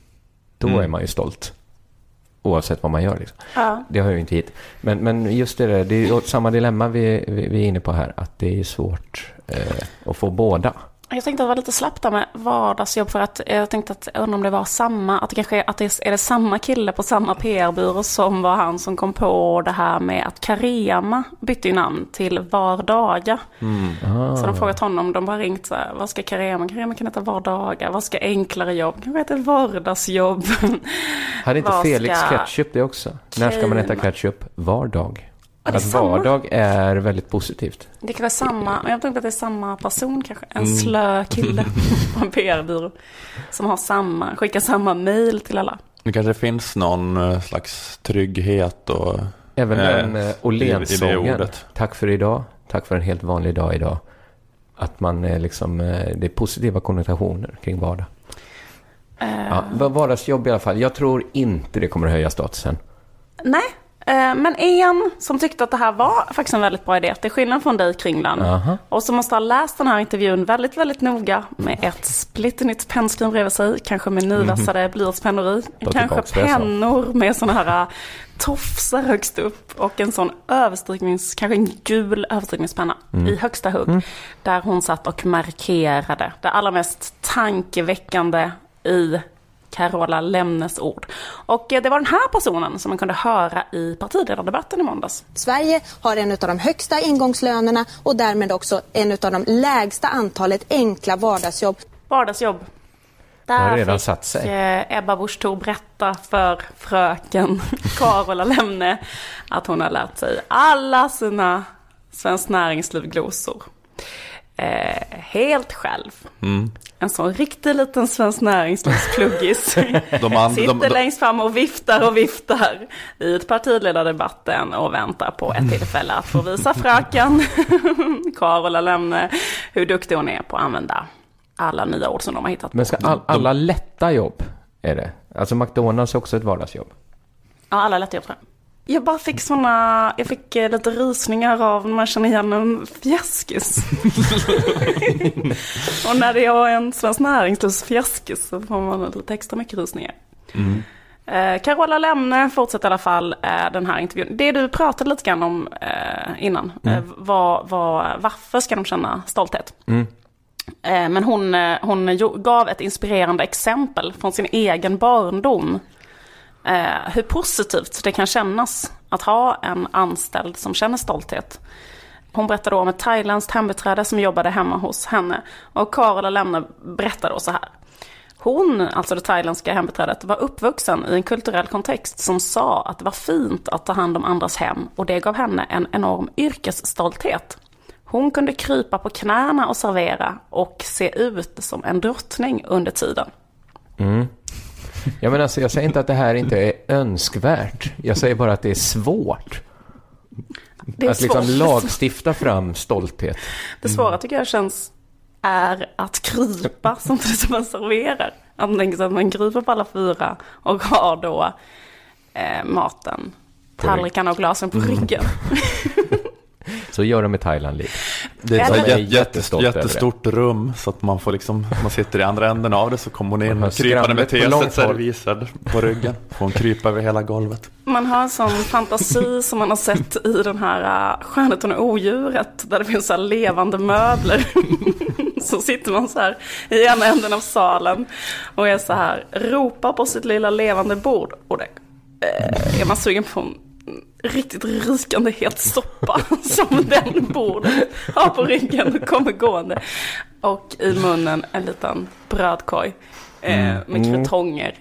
då Mm. är man ju stolt. Oavsett vad man gör. Liksom. Ja. Det har ju inte hit. Men, men just det där, det är samma dilemma vi, vi, vi är inne på här. Att det är svårt eh, att få båda. Jag tänkte att det var lite slappt där med vardagsjobb för att jag tänkte att jag undrar om det var samma, att det kanske är, att det är, är det samma kille på samma PR-byrå som var han som kom på det här med att Carema bytte ju namn till Vardaga. Ah. Så de frågat honom, de bara ringt så här, vad ska Carema? Carema kan heta Vardaga, vad ska enklare jobb? Kan heta vardagsjobb? Hade inte Felix ska ketchup det också? När ska man äta ketchup? Vardag. Att samma. vardag är väldigt positivt. Det kanske är samma, men jag tänkte att det är samma person kanske. En slö kille [LAUGHS] på en PR-byrå. Som har samma, skickar samma mail till alla. Det kanske finns någon eh, slags trygghet och Även Eh, den eh, i- i det Åhléns-sången. ordet. Tack för idag. Tack för en helt vanlig dag idag. Att man är liksom, eh, det är positiva konnotationer kring vardag. Eh, Ja, va- vardagsjobb i alla fall. Jag tror inte det kommer att höja statusen. Nej, eh, men en som tyckte att det här var faktiskt en väldigt bra idé, till skillnad från dig Kringland. Aha. Och som måste ha läst den här intervjun väldigt, väldigt noga med ett splitternytt pennskrin bredvid sig, kanske med nyvässade blyertspennor i. Kanske sa. pennor med sådana här äh, tofsar högst upp och en sån överstryknings, kanske en gul överstrykningspenna Mm. i högsta hugg. Där hon satt och markerade det allra mest tankeväckande i Carola Lemnes ord. Och eh, det var den här personen som man kunde höra i partiledardebatten i måndags. Sverige har en av de högsta ingångslönerna och därmed också en av de lägsta antalet enkla vardagsjobb. Vardagsjobb. Där har redan fick satt sig. eh, Ebba Busch Thor berätta för fröken [LAUGHS] Carola Lemne att hon har lärt sig alla sina Svenskt Näringsliv-glosor. Eh, helt själv. Mm. En sån riktig liten Svenskt Näringslivs-pluggis. [LAUGHS] De and- Sitter de- de- längst fram och viftar och viftar i ett partiledardebatten och väntar på ett tillfälle att få visa fröken [LAUGHS] Carola Lemne hur duktig hon är på att använda alla nya ord som de har hittat. Men ska all, alla lätta jobb Är det. Alltså McDonalds är också ett vardagsjobb. Ja, alla lättjobb tror jag. Jag bara fick såna, jag fick eh, lite rysningar av när man känner igen en fjäskis. [LAUGHS] och när det är en Svenskt Näringslivs fjäskis så får man lite extra mycket rysningar. Eh, Carola Lemne fortsätter i alla fall eh, den här intervjun. Det du pratade lite grann om eh, innan eh, var, var varför ska de känna stolthet? Eh, men hon, hon gav ett inspirerande exempel från sin egen barndom. Eh, hur positivt det kan kännas att ha en anställd som känner stolthet. Hon berättade om ett thailändskt hembiträde som jobbade hemma hos henne. Och Carola Lemne berättade då så här. Hon, alltså det thailändska hembiträdet, var uppvuxen i en kulturell kontext som sa att det var fint att ta hand om andras hem och det gav henne en enorm yrkesstolthet. Hon kunde krypa på knäna och servera och se ut som en drottning under tiden. Mm. Ja, men alltså, jag säger inte att det här inte är önskvärt. Jag säger bara att det är svårt. Det är att liksom svårt. lagstifta fram stolthet. Det svåra tycker jag känns är att krypa samtidigt som man serverar. Att man tänker sig att man kryper på alla fyra och har då eh, maten, tallrikarna och glasen på ryggen. [LAUGHS] Så gör de i Thailand lite. Det är ett Eller- så här Jag är jätte, jättestolt över det. jättestort rum så att man får liksom, man sitter i andra änden av det så kommer hon in krypande med teset servisad på ryggen. Får hon krypa över hela golvet. Man har en sån fantasi som man har sett i den här uh, Skönheten och odjuret. Där det finns så här levande möbler. [LAUGHS] så sitter man så här i ena änden av salen och är så här, ropar på sitt lilla levande bord. Och det, eh, är man sugen på en riktigt rykande het soppa [LAUGHS] som den bordet har på ryggen och kommer gående. Och i munnen en liten brödkorg eh, med krutonger.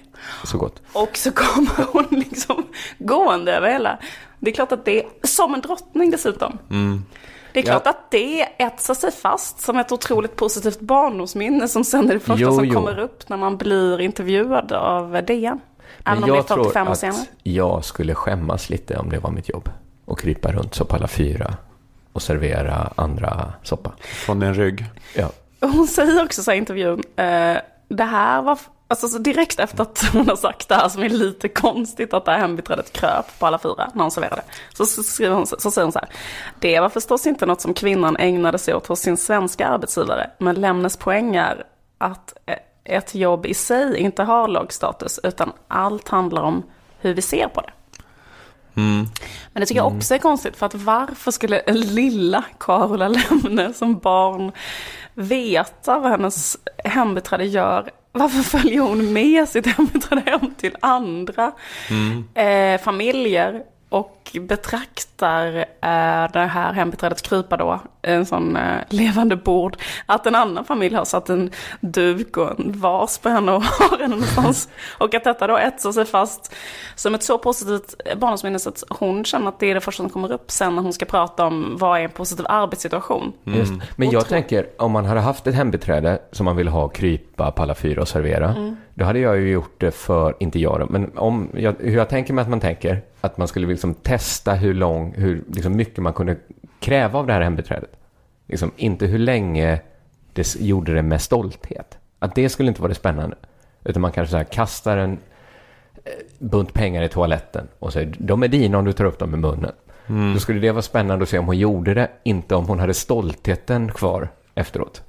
Så gott. Och så kommer [LAUGHS] hon liksom gående över hela. Det är klart att det är som en drottning dessutom. Det är klart att det etsar sig fast som ett otroligt positivt barndomsminne som sen är det första Jo, som jo. kommer upp när man blir intervjuad av DN. Även Men om det är jag tror 45 år att senare. jag skulle skämmas lite om det var mitt jobb. Och krypa runt så på alla fyra och servera andra soppa. Från din rygg. Ja. Hon säger också så här i intervjun, eh, det här var, alltså så direkt efter att hon har sagt det här som är lite konstigt att det här hembiträdet kröp på alla fyra när hon serverade. Så, så, skriver hon, så säger hon så här, det var förstås inte något som kvinnan ägnade sig åt hos sin svenska arbetsgivare, men Lemnes poäng är att eh, ett jobb i sig inte har låg status, utan allt handlar om hur vi ser på det. Men det tycker jag också är konstigt, för att varför skulle lilla Carola Lemne som barn veta vad hennes hembiträde gör? Varför följer hon med sitt hembiträde hem till andra eh, familjer och betraktar eh, det här hembiträdets krypa då, en sån eh, levande bord, att en annan familj har satt en duk och en vas på henne och [LAUGHS] har henne någonstans. Och att detta då etsar sig fast som ett så positivt barndomsminne så att hon känner att det är det första som kommer upp sen när hon ska prata om vad är en positiv arbetssituation. Just. Men jag tänker, om man hade haft ett hembiträde som man vill ha krypa på alla fyra och servera. Då hade jag ju gjort det för, inte jag då, men om, jag, hur jag tänker mig att man tänker. Att man skulle liksom testa hur lång, hur liksom mycket man kunde kräva av det här hembiträdet. Liksom, inte hur länge det gjorde det med stolthet. Att det skulle inte vara det spännande. Utan man kanske så här kastar en eh, bunt pengar i toaletten och säger de är dina om du tar upp dem i munnen. Då skulle det vara spännande att se om hon gjorde det, inte om hon hade stoltheten kvar efteråt.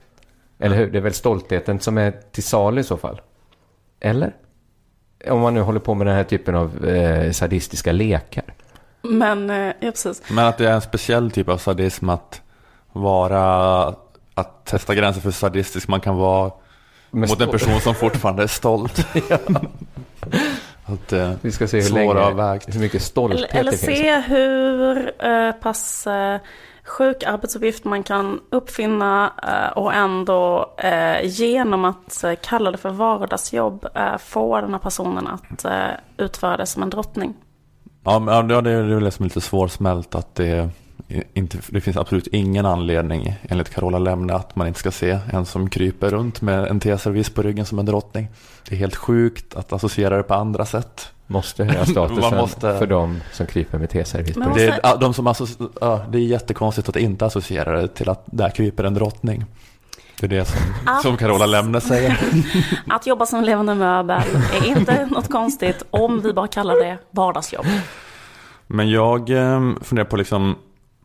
Eller hur? Det är väl stoltheten som är till salu i så fall? Eller? Om man nu håller på med den här typen av eh, sadistiska lekar. Men, eh, ja precis. Men att det är en speciell typ av sadism att vara, att testa gränser för sadistisk man kan vara Men mot en person som fortfarande är stolt. [LAUGHS] att, eh, Vi ska se hur, länge, svåravvägt. hur mycket stolthet Eller, eller det finns. se hur eh, pass eh, sjuk arbetsuppgift man kan uppfinna eh, och ändå eh, genom att eh, kalla det för vardagsjobb eh, få den här personen att eh, utföra det som en drottning. Ja, det är det är väl det som är lite svårsmält att det inte, det finns absolut ingen anledning enligt Carola Lemne att man inte ska se en som kryper runt med en teservis på ryggen som en drottning. Det är helt sjukt att associera det på andra sätt. Måste höja statusen [LAUGHS] måste- för de som kryper med teservis. Det är, måste- ja, de som associ- ja, det är jättekonstigt att inte associera det till att där kryper en drottning. Det är det som, som Carola Lämne säger. [LAUGHS] Att jobba som levande möbel är inte något konstigt om vi bara kallar det vardagsjobb. Men jag eh, funderar på liksom,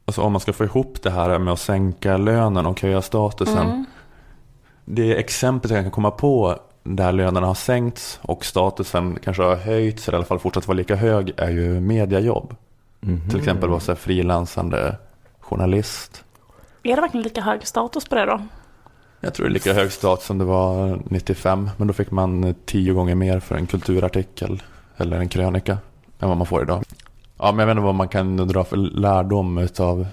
alltså om man ska få ihop det här med att sänka lönen och höja statusen. Det exempel jag kan komma på där lönerna har sänkts och statusen kanske har höjts eller i alla fall fortsatt vara lika hög är ju mediajobb. Till exempel vara frilansande journalist. Är det verkligen lika hög status på det då? Jag tror det är lika hög status som det var 95 men då fick man tio gånger mer för en kulturartikel eller en krönika än vad man får idag. Ja men jag vet inte vad man kan dra för lärdom utav,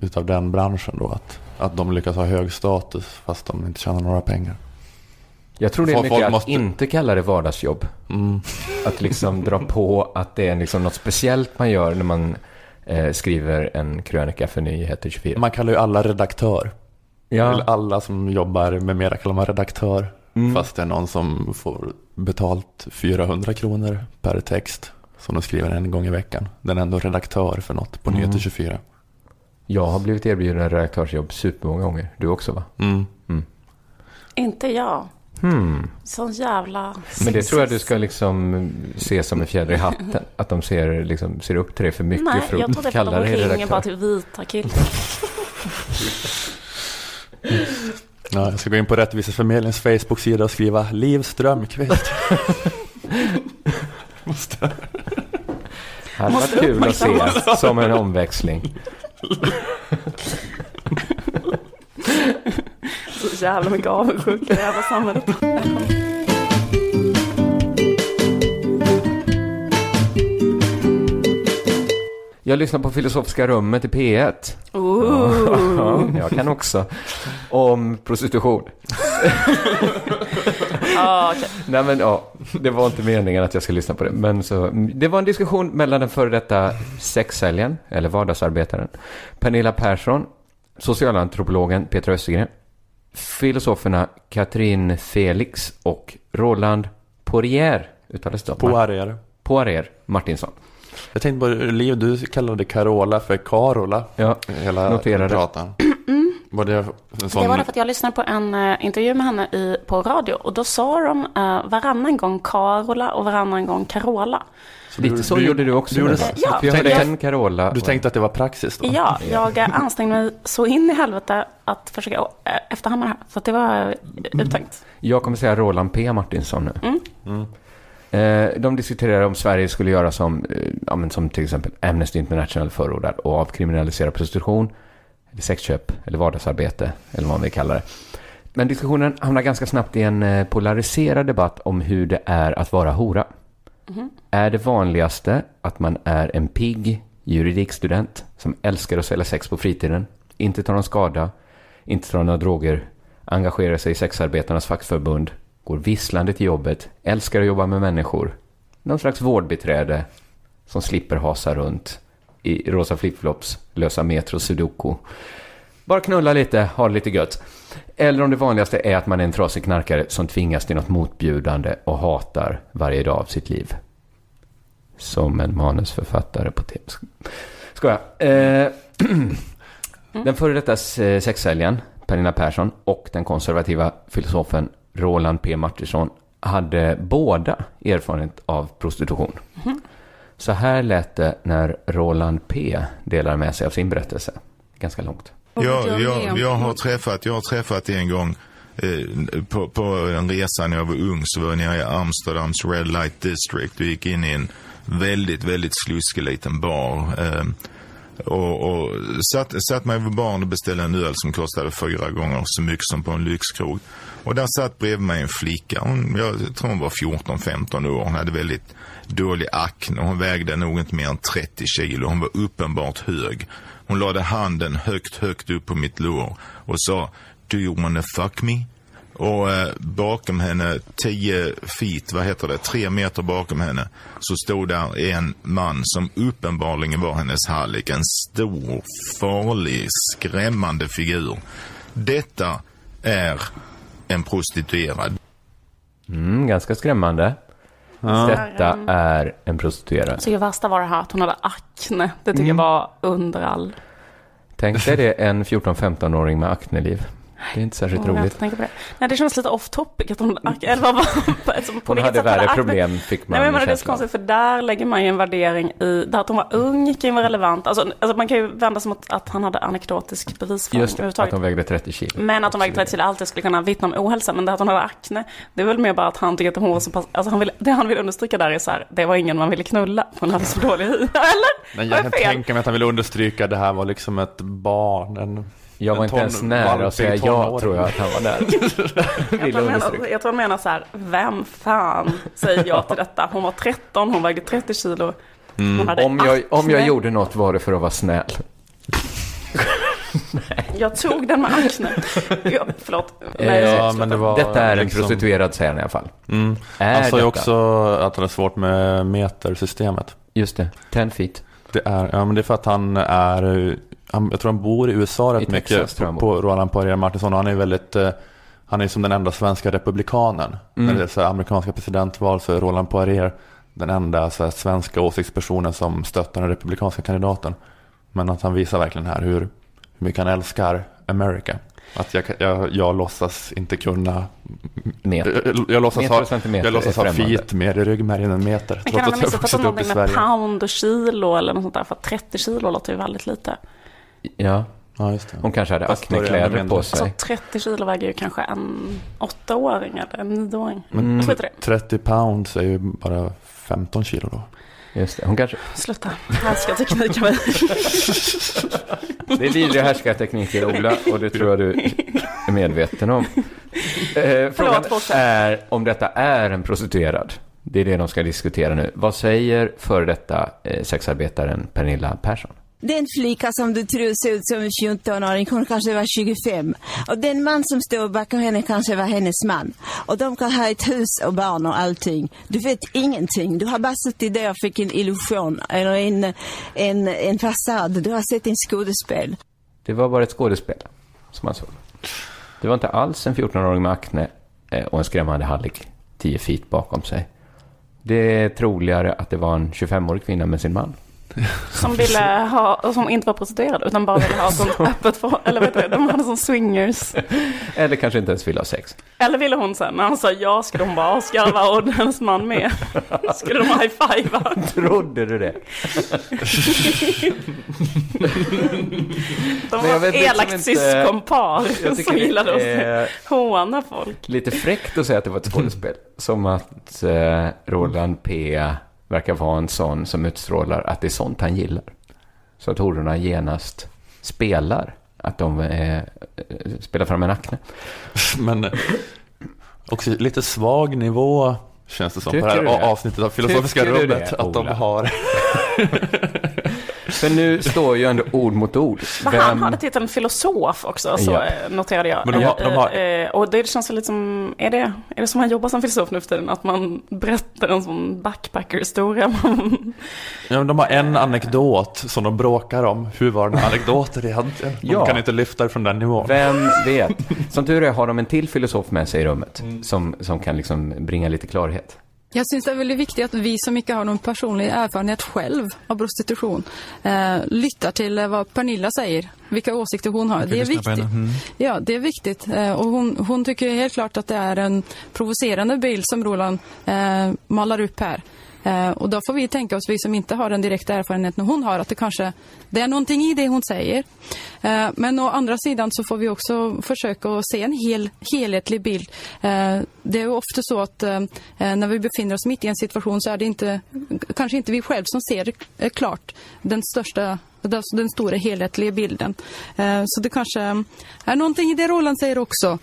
utav den branschen då. Att, att de lyckas ha hög status fast de inte tjänar några pengar. Jag tror det är mycket att måste- inte kalla det vardagsjobb. Mm. Att liksom dra på att det är liksom något speciellt man gör när man eh, skriver en krönika för Nyheter 24. Man kallar ju alla redaktör. Ja. Eller alla som jobbar med media kallar man redaktör. Mm. Fast det är någon som får betalt 400 kronor per text. Som de skriver en gång i veckan. Den är ändå redaktör för något på Mm. Nyheter 24. Jag har blivit erbjuden redaktörsjobb supermånga gånger. Du också va? Mm. Inte jag. Hmm. Sån jävla... Men det tror jag du ska liksom se som en fjäder i hatten. [LAUGHS] Att de ser, liksom, ser upp till dig för mycket Nej, för jag att tror det är för kalla att de dig ringer redaktör. bara till vita killar. [LAUGHS] Ja, jag ska gå in på Rättviseförmedlingens Facebook-sida och skriva Liv Strömqvist. [LAUGHS] Måste. Det hade varit kul att se som en omväxling. Så jävla mycket avundsjuka i jävla samhället. Jag lyssnar på Filosofiska rummet i P1. Ooh. Ja, jag kan också. Om prostitution. Ja, [LAUGHS] okej. Nej men ja, det var inte meningen att jag skulle lyssna på det. Men så, det var en diskussion mellan den före detta sexsäljaren, eller vardagsarbetaren, Pernilla Persson, socialantropologen Petra Östergren, filosoferna Katrin Felix och Roland Poirier, uttalas det? Poirier. Poirier Martinsson. Jag tänkte på Liv, du kallade Carola för Carola. Ja, Hela noterade. pratan. Var det sån? Det var därför att jag lyssnade på en eh, intervju med henne i, på radio. Och då sa de uh, varannan gång Carola och varannan gång Carola. lite så du- gjorde du också. du gjorde så. Ja, För jag jag- en Carola. Du tänkte att det var praxis då? Ja, jag eh, ansträngde mig så in i helvete att försöka eh, efterhamna det här. Så att det var eh, uttänkt. Jag kommer säga Roland P. Martinsson nu. Eh, De diskuterar om Sverige skulle göra som, eh, ja, som till exempel Amnesty International förordar och avkriminalisera prostitution, eller sexköp, eller vardagsarbete, eller vad man vill kalla det. Men diskussionen hamnar ganska snabbt i en eh, polariserad debatt om hur det är att vara hora. Är det vanligaste att man är en pigg juridikstudent som älskar att sälja sex på fritiden, inte tar någon skada, inte tar några droger, engagerar sig i sexarbetarnas fackförbund, går visslande till jobbet, älskar att jobba med människor, någon slags vårdbiträde som slipper hasa runt i rosa flipflops, lösa metro sudoku. Bara knulla lite, ha det lite gött. Eller om det vanligaste är att man är en trasig knarkare som tvingas till något motbjudande och hatar varje dag av sitt liv. Som en manusförfattare på tv. Skoja. Eh, [CLEARS THROAT] den före detta eh, sexsäljaren, Pernilla Persson, och den konservativa filosofen Roland P. Martinsson hade båda erfarenhet av prostitution. Så här lät det när Roland P. delar med sig av sin berättelse. Ganska långt. Jag, jag, jag har träffat, jag har träffat en gång eh, på, på en resa när jag var ung så var jag nere i Amsterdams Red Light District och gick in i en väldigt, väldigt sluskig liten bar. Eh, och, och satt, satt mig vid barn och beställde en öl som kostade fyra gånger så mycket som på en lyxkrog. Och där satt bredvid mig en flicka. Hon, jag tror hon var 14-15 år. Hon hade väldigt dålig akne. Hon vägde nog inte mer än 30 kilo. Hon var uppenbart hög. Hon lade handen högt, högt upp på mitt lår och sa Do you wanna fuck me? Och eh, bakom henne, 10 feet, vad heter det, tre meter bakom henne, så stod där en man som uppenbarligen var hennes hallick. En stor, farlig, skrämmande figur. Detta är en prostituerad. Mm, ganska skrämmande. Detta är en prostituerad. Så det värsta var det här att hon hade akne. Det tycker jag var under all. Tänk dig det, en 14-15-åring med akneliv. Det är inte särskilt Jag roligt. tänker på det. Nej, det känns lite off topic att hon, eller vad på Hon hade värre problem, fick man Nej, men menar, det är så konstigt för där lägger man ju en värdering i, där att hon var ung kan ju vara relevant. Alltså, alltså man kan ju vända sig mot att han hade anekdotisk bevisföring Just det, att hon vägde 30 kilo. Men att hon vägde 30 kilo alltid skulle kunna vittna om ohälsa. Men det att hon hade akne, det är väl mer bara att han tycker att hon var så pass... Alltså han vill, det han vill understryka där är så här, det var ingen man ville knulla. Hon hade så [LAUGHS] dålig hy. [LAUGHS] Eller? Men jag jag kan tänka mig att han vill understryka att det här var liksom ett barn. En, Jag var en inte ens nära att säga ja, tror jag att han var där. [LAUGHS] Jag tror, [LAUGHS] menar, jag tror han menar så här, vem fan säger ja till detta? Hon var 13, hon vägde 30 kilo. Hon hade Om jag, om jag gjorde något var det för att vara snäll. [LAUGHS] Jag tog den med akne. Ja, förlåt. Nej, Eh, Ja, men det var Detta är en liksom- prostituerad säger han i alla fall. Mm. Är Han sa ju också att han har svårt med metersystemet. Just det, 10 feet. Det är, ja, men det är för att han är, han, jag tror han bor i USA rätt I mycket Texas, på, han på Roland Poirier Martinsson. Och han är väldigt, eh, han är som den enda svenska republikanen. Mm. När det är så här, amerikanska presidentval så är Roland Poirier den enda så här, svenska åsiktspersonen som stöttar den republikanska kandidaten. Men att han visar verkligen här hur, hur mycket han älskar America. Att jag, jag, jag låtsas inte kunna, Meter. jag, jag låtsas Meter ha, jag låtsas ha feet mer i ryggmärgen än meter. Men kan han ha missuppfattat någonting med pound och kilo eller något sånt där? För att 30 kilo låter ju väldigt lite. Ja, Ja, just det. hon kanske hade aknekläder på sig. Alltså 30 kilo väger ju kanske en åttaåring eller en nioåring. Mm. Jag tror inte det. 30 pounds är ju bara 15 kilo då. Just det. Hon kanske... Sluta. Härska teknik av mig. Det är vidriga härskartekniker, Ola, och det tror jag du är medveten om. Eh, frågan är om detta är en prostituerad. Det är det de ska diskutera nu. Vad säger före detta eh, sexarbetaren Pernilla Persson? Den flicka som du tror ser ut som en 14-åring, hon kanske var 25. Och den man som stod bakom henne kanske var hennes man. Och de kan ha ett hus och barn och allting. Du vet ingenting. Du har bara suttit där och fick en illusion, eller en, en, en fasad. Du har sett en skådespel. Det var bara ett skådespel som man såg. Det var inte alls en 14-åring med akne eh, och en skrämmande hallick 10 feet bakom sig. Det är troligare att det var en 25-årig kvinna med sin man. Som ville ha, som inte var prostituerad utan bara ville ha sånt [LAUGHS] öppet för, eller vet du, de hade som swingers. Eller kanske inte ens vill ha sex. Eller ville hon sen, när han sa ja skulle hon bara asgarva och hennes man med. [LAUGHS] Skulle de high-fivea. Trodde du det? De [LAUGHS] var ett liksom elakt inte- syskonpar som gillade att är- håna folk. Lite fräckt att säga att det var ett skådespel. Som att eh, Roland P verkar vara en sån som utstrålar att det är sånt han gillar. Så att hororna genast spelar. Att de eh, spelar fram en akne. [LAUGHS] Men eh, också lite svag nivå känns det som på det Tycker här avsnittet av Filosofiska Tycker rummet. att de har... [LAUGHS] [LAUGHS] För nu står ju ändå ord mot ord. Men han hade titeln filosof också, så Ja. eh, noterade jag. Men de har- de har- Eh, eh, Och det känns lite som, är det, är det som han jobbar som filosof nu för tiden? Att man berättar en sån backpacker-historia? [LAUGHS] Ja, de har en anekdot som de bråkar om. Hur var den anekdoten egentligen? De Ja. kan inte lyfta det från den nivån. Vem vet? Som tur är har de en till filosof med sig i rummet. Som, som kan liksom bringa lite klarhet. Jag syns det är väldigt viktigt att vi som inte har någon personlig erfarenhet själv av prostitution eh, lyssnar till eh, vad Pernilla säger, vilka åsikter hon har. Det är viktigt. Ja, det är viktigt. Eh, och hon, hon tycker helt klart att det är en provocerande bild som Roland eh, målar upp här. Eh, och då får vi tänka oss, vi som inte har den direkta erfarenheten hon har, att det kanske det är någonting i det hon säger. Eh, men å andra sidan så får vi också försöka att se en hel, helhetlig bild. Eh, det är ju ofta så att eh, eh när vi befinner oss mitt i en situation så är det inte, kanske inte vi själva som ser eh, klart den största den stora helhetliga bilden. Eh, så det kanske är någonting i det Roland säger också.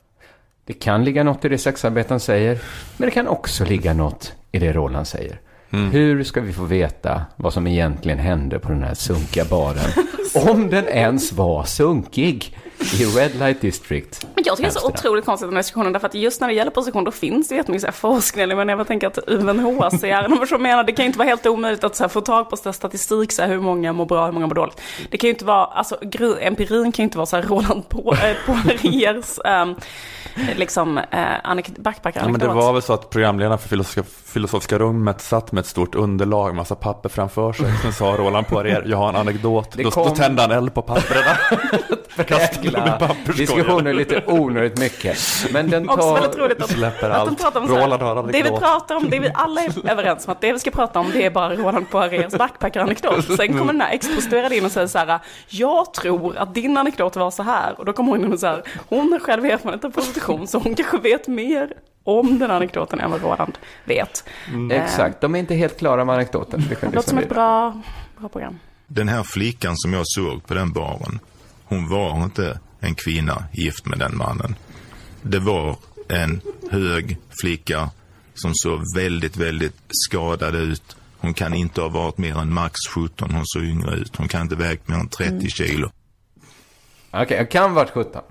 Det kan ligga något i det sexarbetaren säger, men det kan också ligga något i det Roland säger. Hur ska vi få veta vad som egentligen hände på den här sunkiga baren? [LAUGHS] Om den ens var sunkig i Red Light District. Men jag tycker det är så otroligt konstigt den här diskussionen, därför att just när det gäller prostitution då finns det jättemycket så här forskning, men jag tänker att UNHCR, som [LAUGHS] menar, det kan ju inte vara helt omöjligt att så här, få tag på så här, statistik, så här, hur många mår bra, hur många mår dåligt. Det kan ju inte vara, alltså empirin kan ju inte vara så här Roland på, äh, Poiriers, ähm, [LAUGHS] liksom, äh, anek- backpacker Ja, men det var väl så att programledaren för filosofiska, filosofiska rummet satt med ett stort underlag, massa papper framför sig. Sen sa Roland Poirier, jag har en anekdot. Det Då, kom- då tände han eld på papperna. [LAUGHS] Kast, hela diskussionen lite onödigt mycket. Men den Också tar... väldigt roligt att, Släpper att de allt. pratar om så här, Roland har aldrig Det vi pratar om, det vi alla är överens om att det vi ska prata om det är bara Roland Poiriers backpacker-anekdot. Sen kommer den här ex-prostituerade in och säger så här, jag tror att din anekdot var så här. Och då kommer hon in och så här, hon har själv erfarenhet av prostitution så hon kanske vet mer om den anekdoten än vad Roland vet. Eh, Exakt, de är inte helt klara med anekdoten. Det låter som ett bra, bra program. Den här flickan som jag såg på den baren, hon var inte en kvinna gift med den mannen. Det var en hög flicka som såg väldigt, väldigt skadad ut. Hon kan inte ha varit mer än max 17, hon såg yngre ut. Hon kan inte vägt mer än 30 kilo. Okej, jag kan varit 17.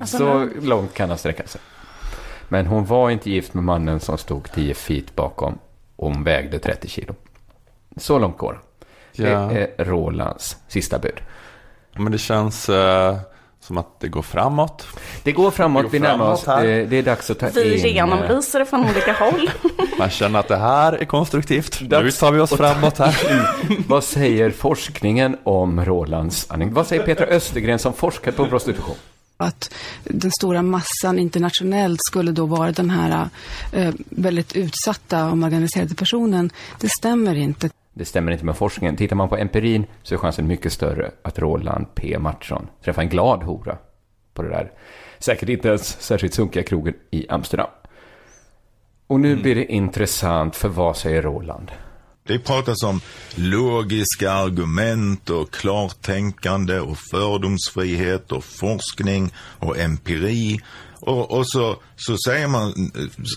Alltså, Så långt kan han sträcka sig. Men hon var inte gift med mannen som stod 10 feet bakom. Och hon vägde 30 kilo. Så långt går det. Ja. Det är Rolands sista bud. Men det känns eh, som att det går framåt. Det går framåt, Det går vi närmar oss. framåt här. Det, det är dags att ta Vi in... eh, genomlyser det från olika håll. [LAUGHS] Man känner att det här är konstruktivt. Nu Dags tar vi oss framåt här. [LAUGHS] Vad säger forskningen om Rolands anekdot? Vad säger Petra Östergren som forskat på prostitution? Att den stora massan internationellt skulle då vara den här eh, väldigt utsatta och marginaliserade personen. Det stämmer inte. Det stämmer inte med forskningen. Tittar man på empirin så är chansen mycket större att Roland P. Mattsson träffar en glad hora på det där säkert inte ens särskilt sunkiga krogen i Amsterdam. Och nu blir det intressant, för vad säger Roland? Det pratas om logiska argument och klartänkande och fördomsfrihet och forskning och empiri. Och, och så, så säger man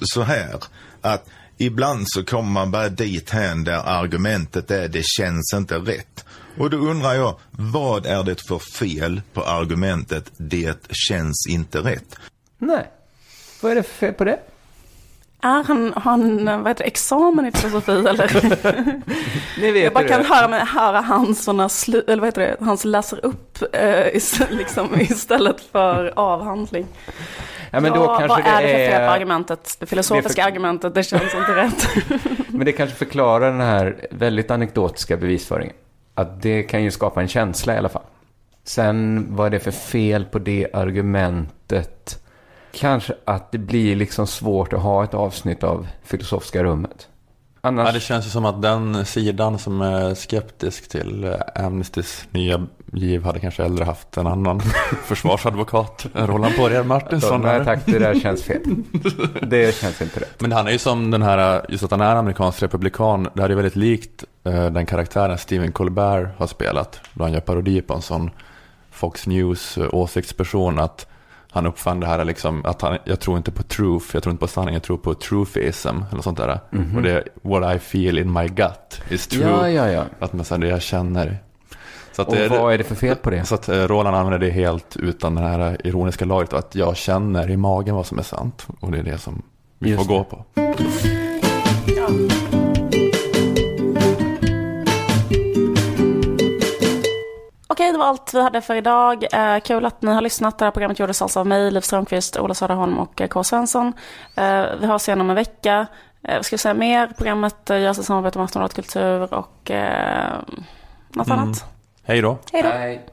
så här att ibland så kommer man bara dit hän där argumentet är det känns inte rätt. Och då undrar jag, vad är det för fel på argumentet det känns inte rätt? Nej, vad är det för fel på det? Är han, han vad heter examen i filosofi eller? [LAUGHS] Ni vet Jag bara kan det. höra, med, höra hans såna slu, eller vad heter det, hans läser upp eh, [LAUGHS] liksom, istället för avhandling. Ja, men då Ja, kanske vad det är det för fel på argumentet? Det filosofiska det för- argumentet, det känns inte rätt. [LAUGHS] Men det kanske förklarar den här väldigt anekdotiska bevisföringen. Att det kan ju skapa en känsla i alla fall. Sen vad är det för fel på det argumentet? Kanske att det blir liksom svårt att ha ett avsnitt av Filosofiska rummet. Annars... Ja, det känns ju som att den sidan som är skeptisk till eh, Amnestys nya giv hade kanske hellre haft en annan [LAUGHS] försvarsadvokat än Roland Poirier Martinsson. Nej tack, det där känns fel. [LAUGHS] Det känns inte rätt. Men han är ju som den här, just att han är amerikansk republikan, det här är väldigt likt eh, den karaktären Stephen Colbert har spelat. Då han gör parodi på en sån Fox News eh, åsiktsperson att han uppfann det här liksom, att han, jag tror inte på truth, jag tror inte på sanning, jag tror på truthism eller sånt där. Mhm. Och det är what I feel in my gut is true. Ja, ja, ja. Att man säger det jag känner. Så att Och det, vad är det för fel på det? Så att eh, Roland använder det helt utan det här ironiska lagret att jag känner i magen vad som är sant. Och det är det som vi Just får gå på. Okej, det var allt vi hade för idag. Eh, kul att ni har lyssnat. Det här programmet gjordes alltså av mig, Liv Strömquist, Ola Söderholm och eh, K. Svensson. Eh, vi hörs igen om en vecka. Eh, vad ska vi säga mer? Programmet eh, görs i samarbete med Aftonbladet Kultur och eh, något Mm. annat. Hej då. Hej då. Nej.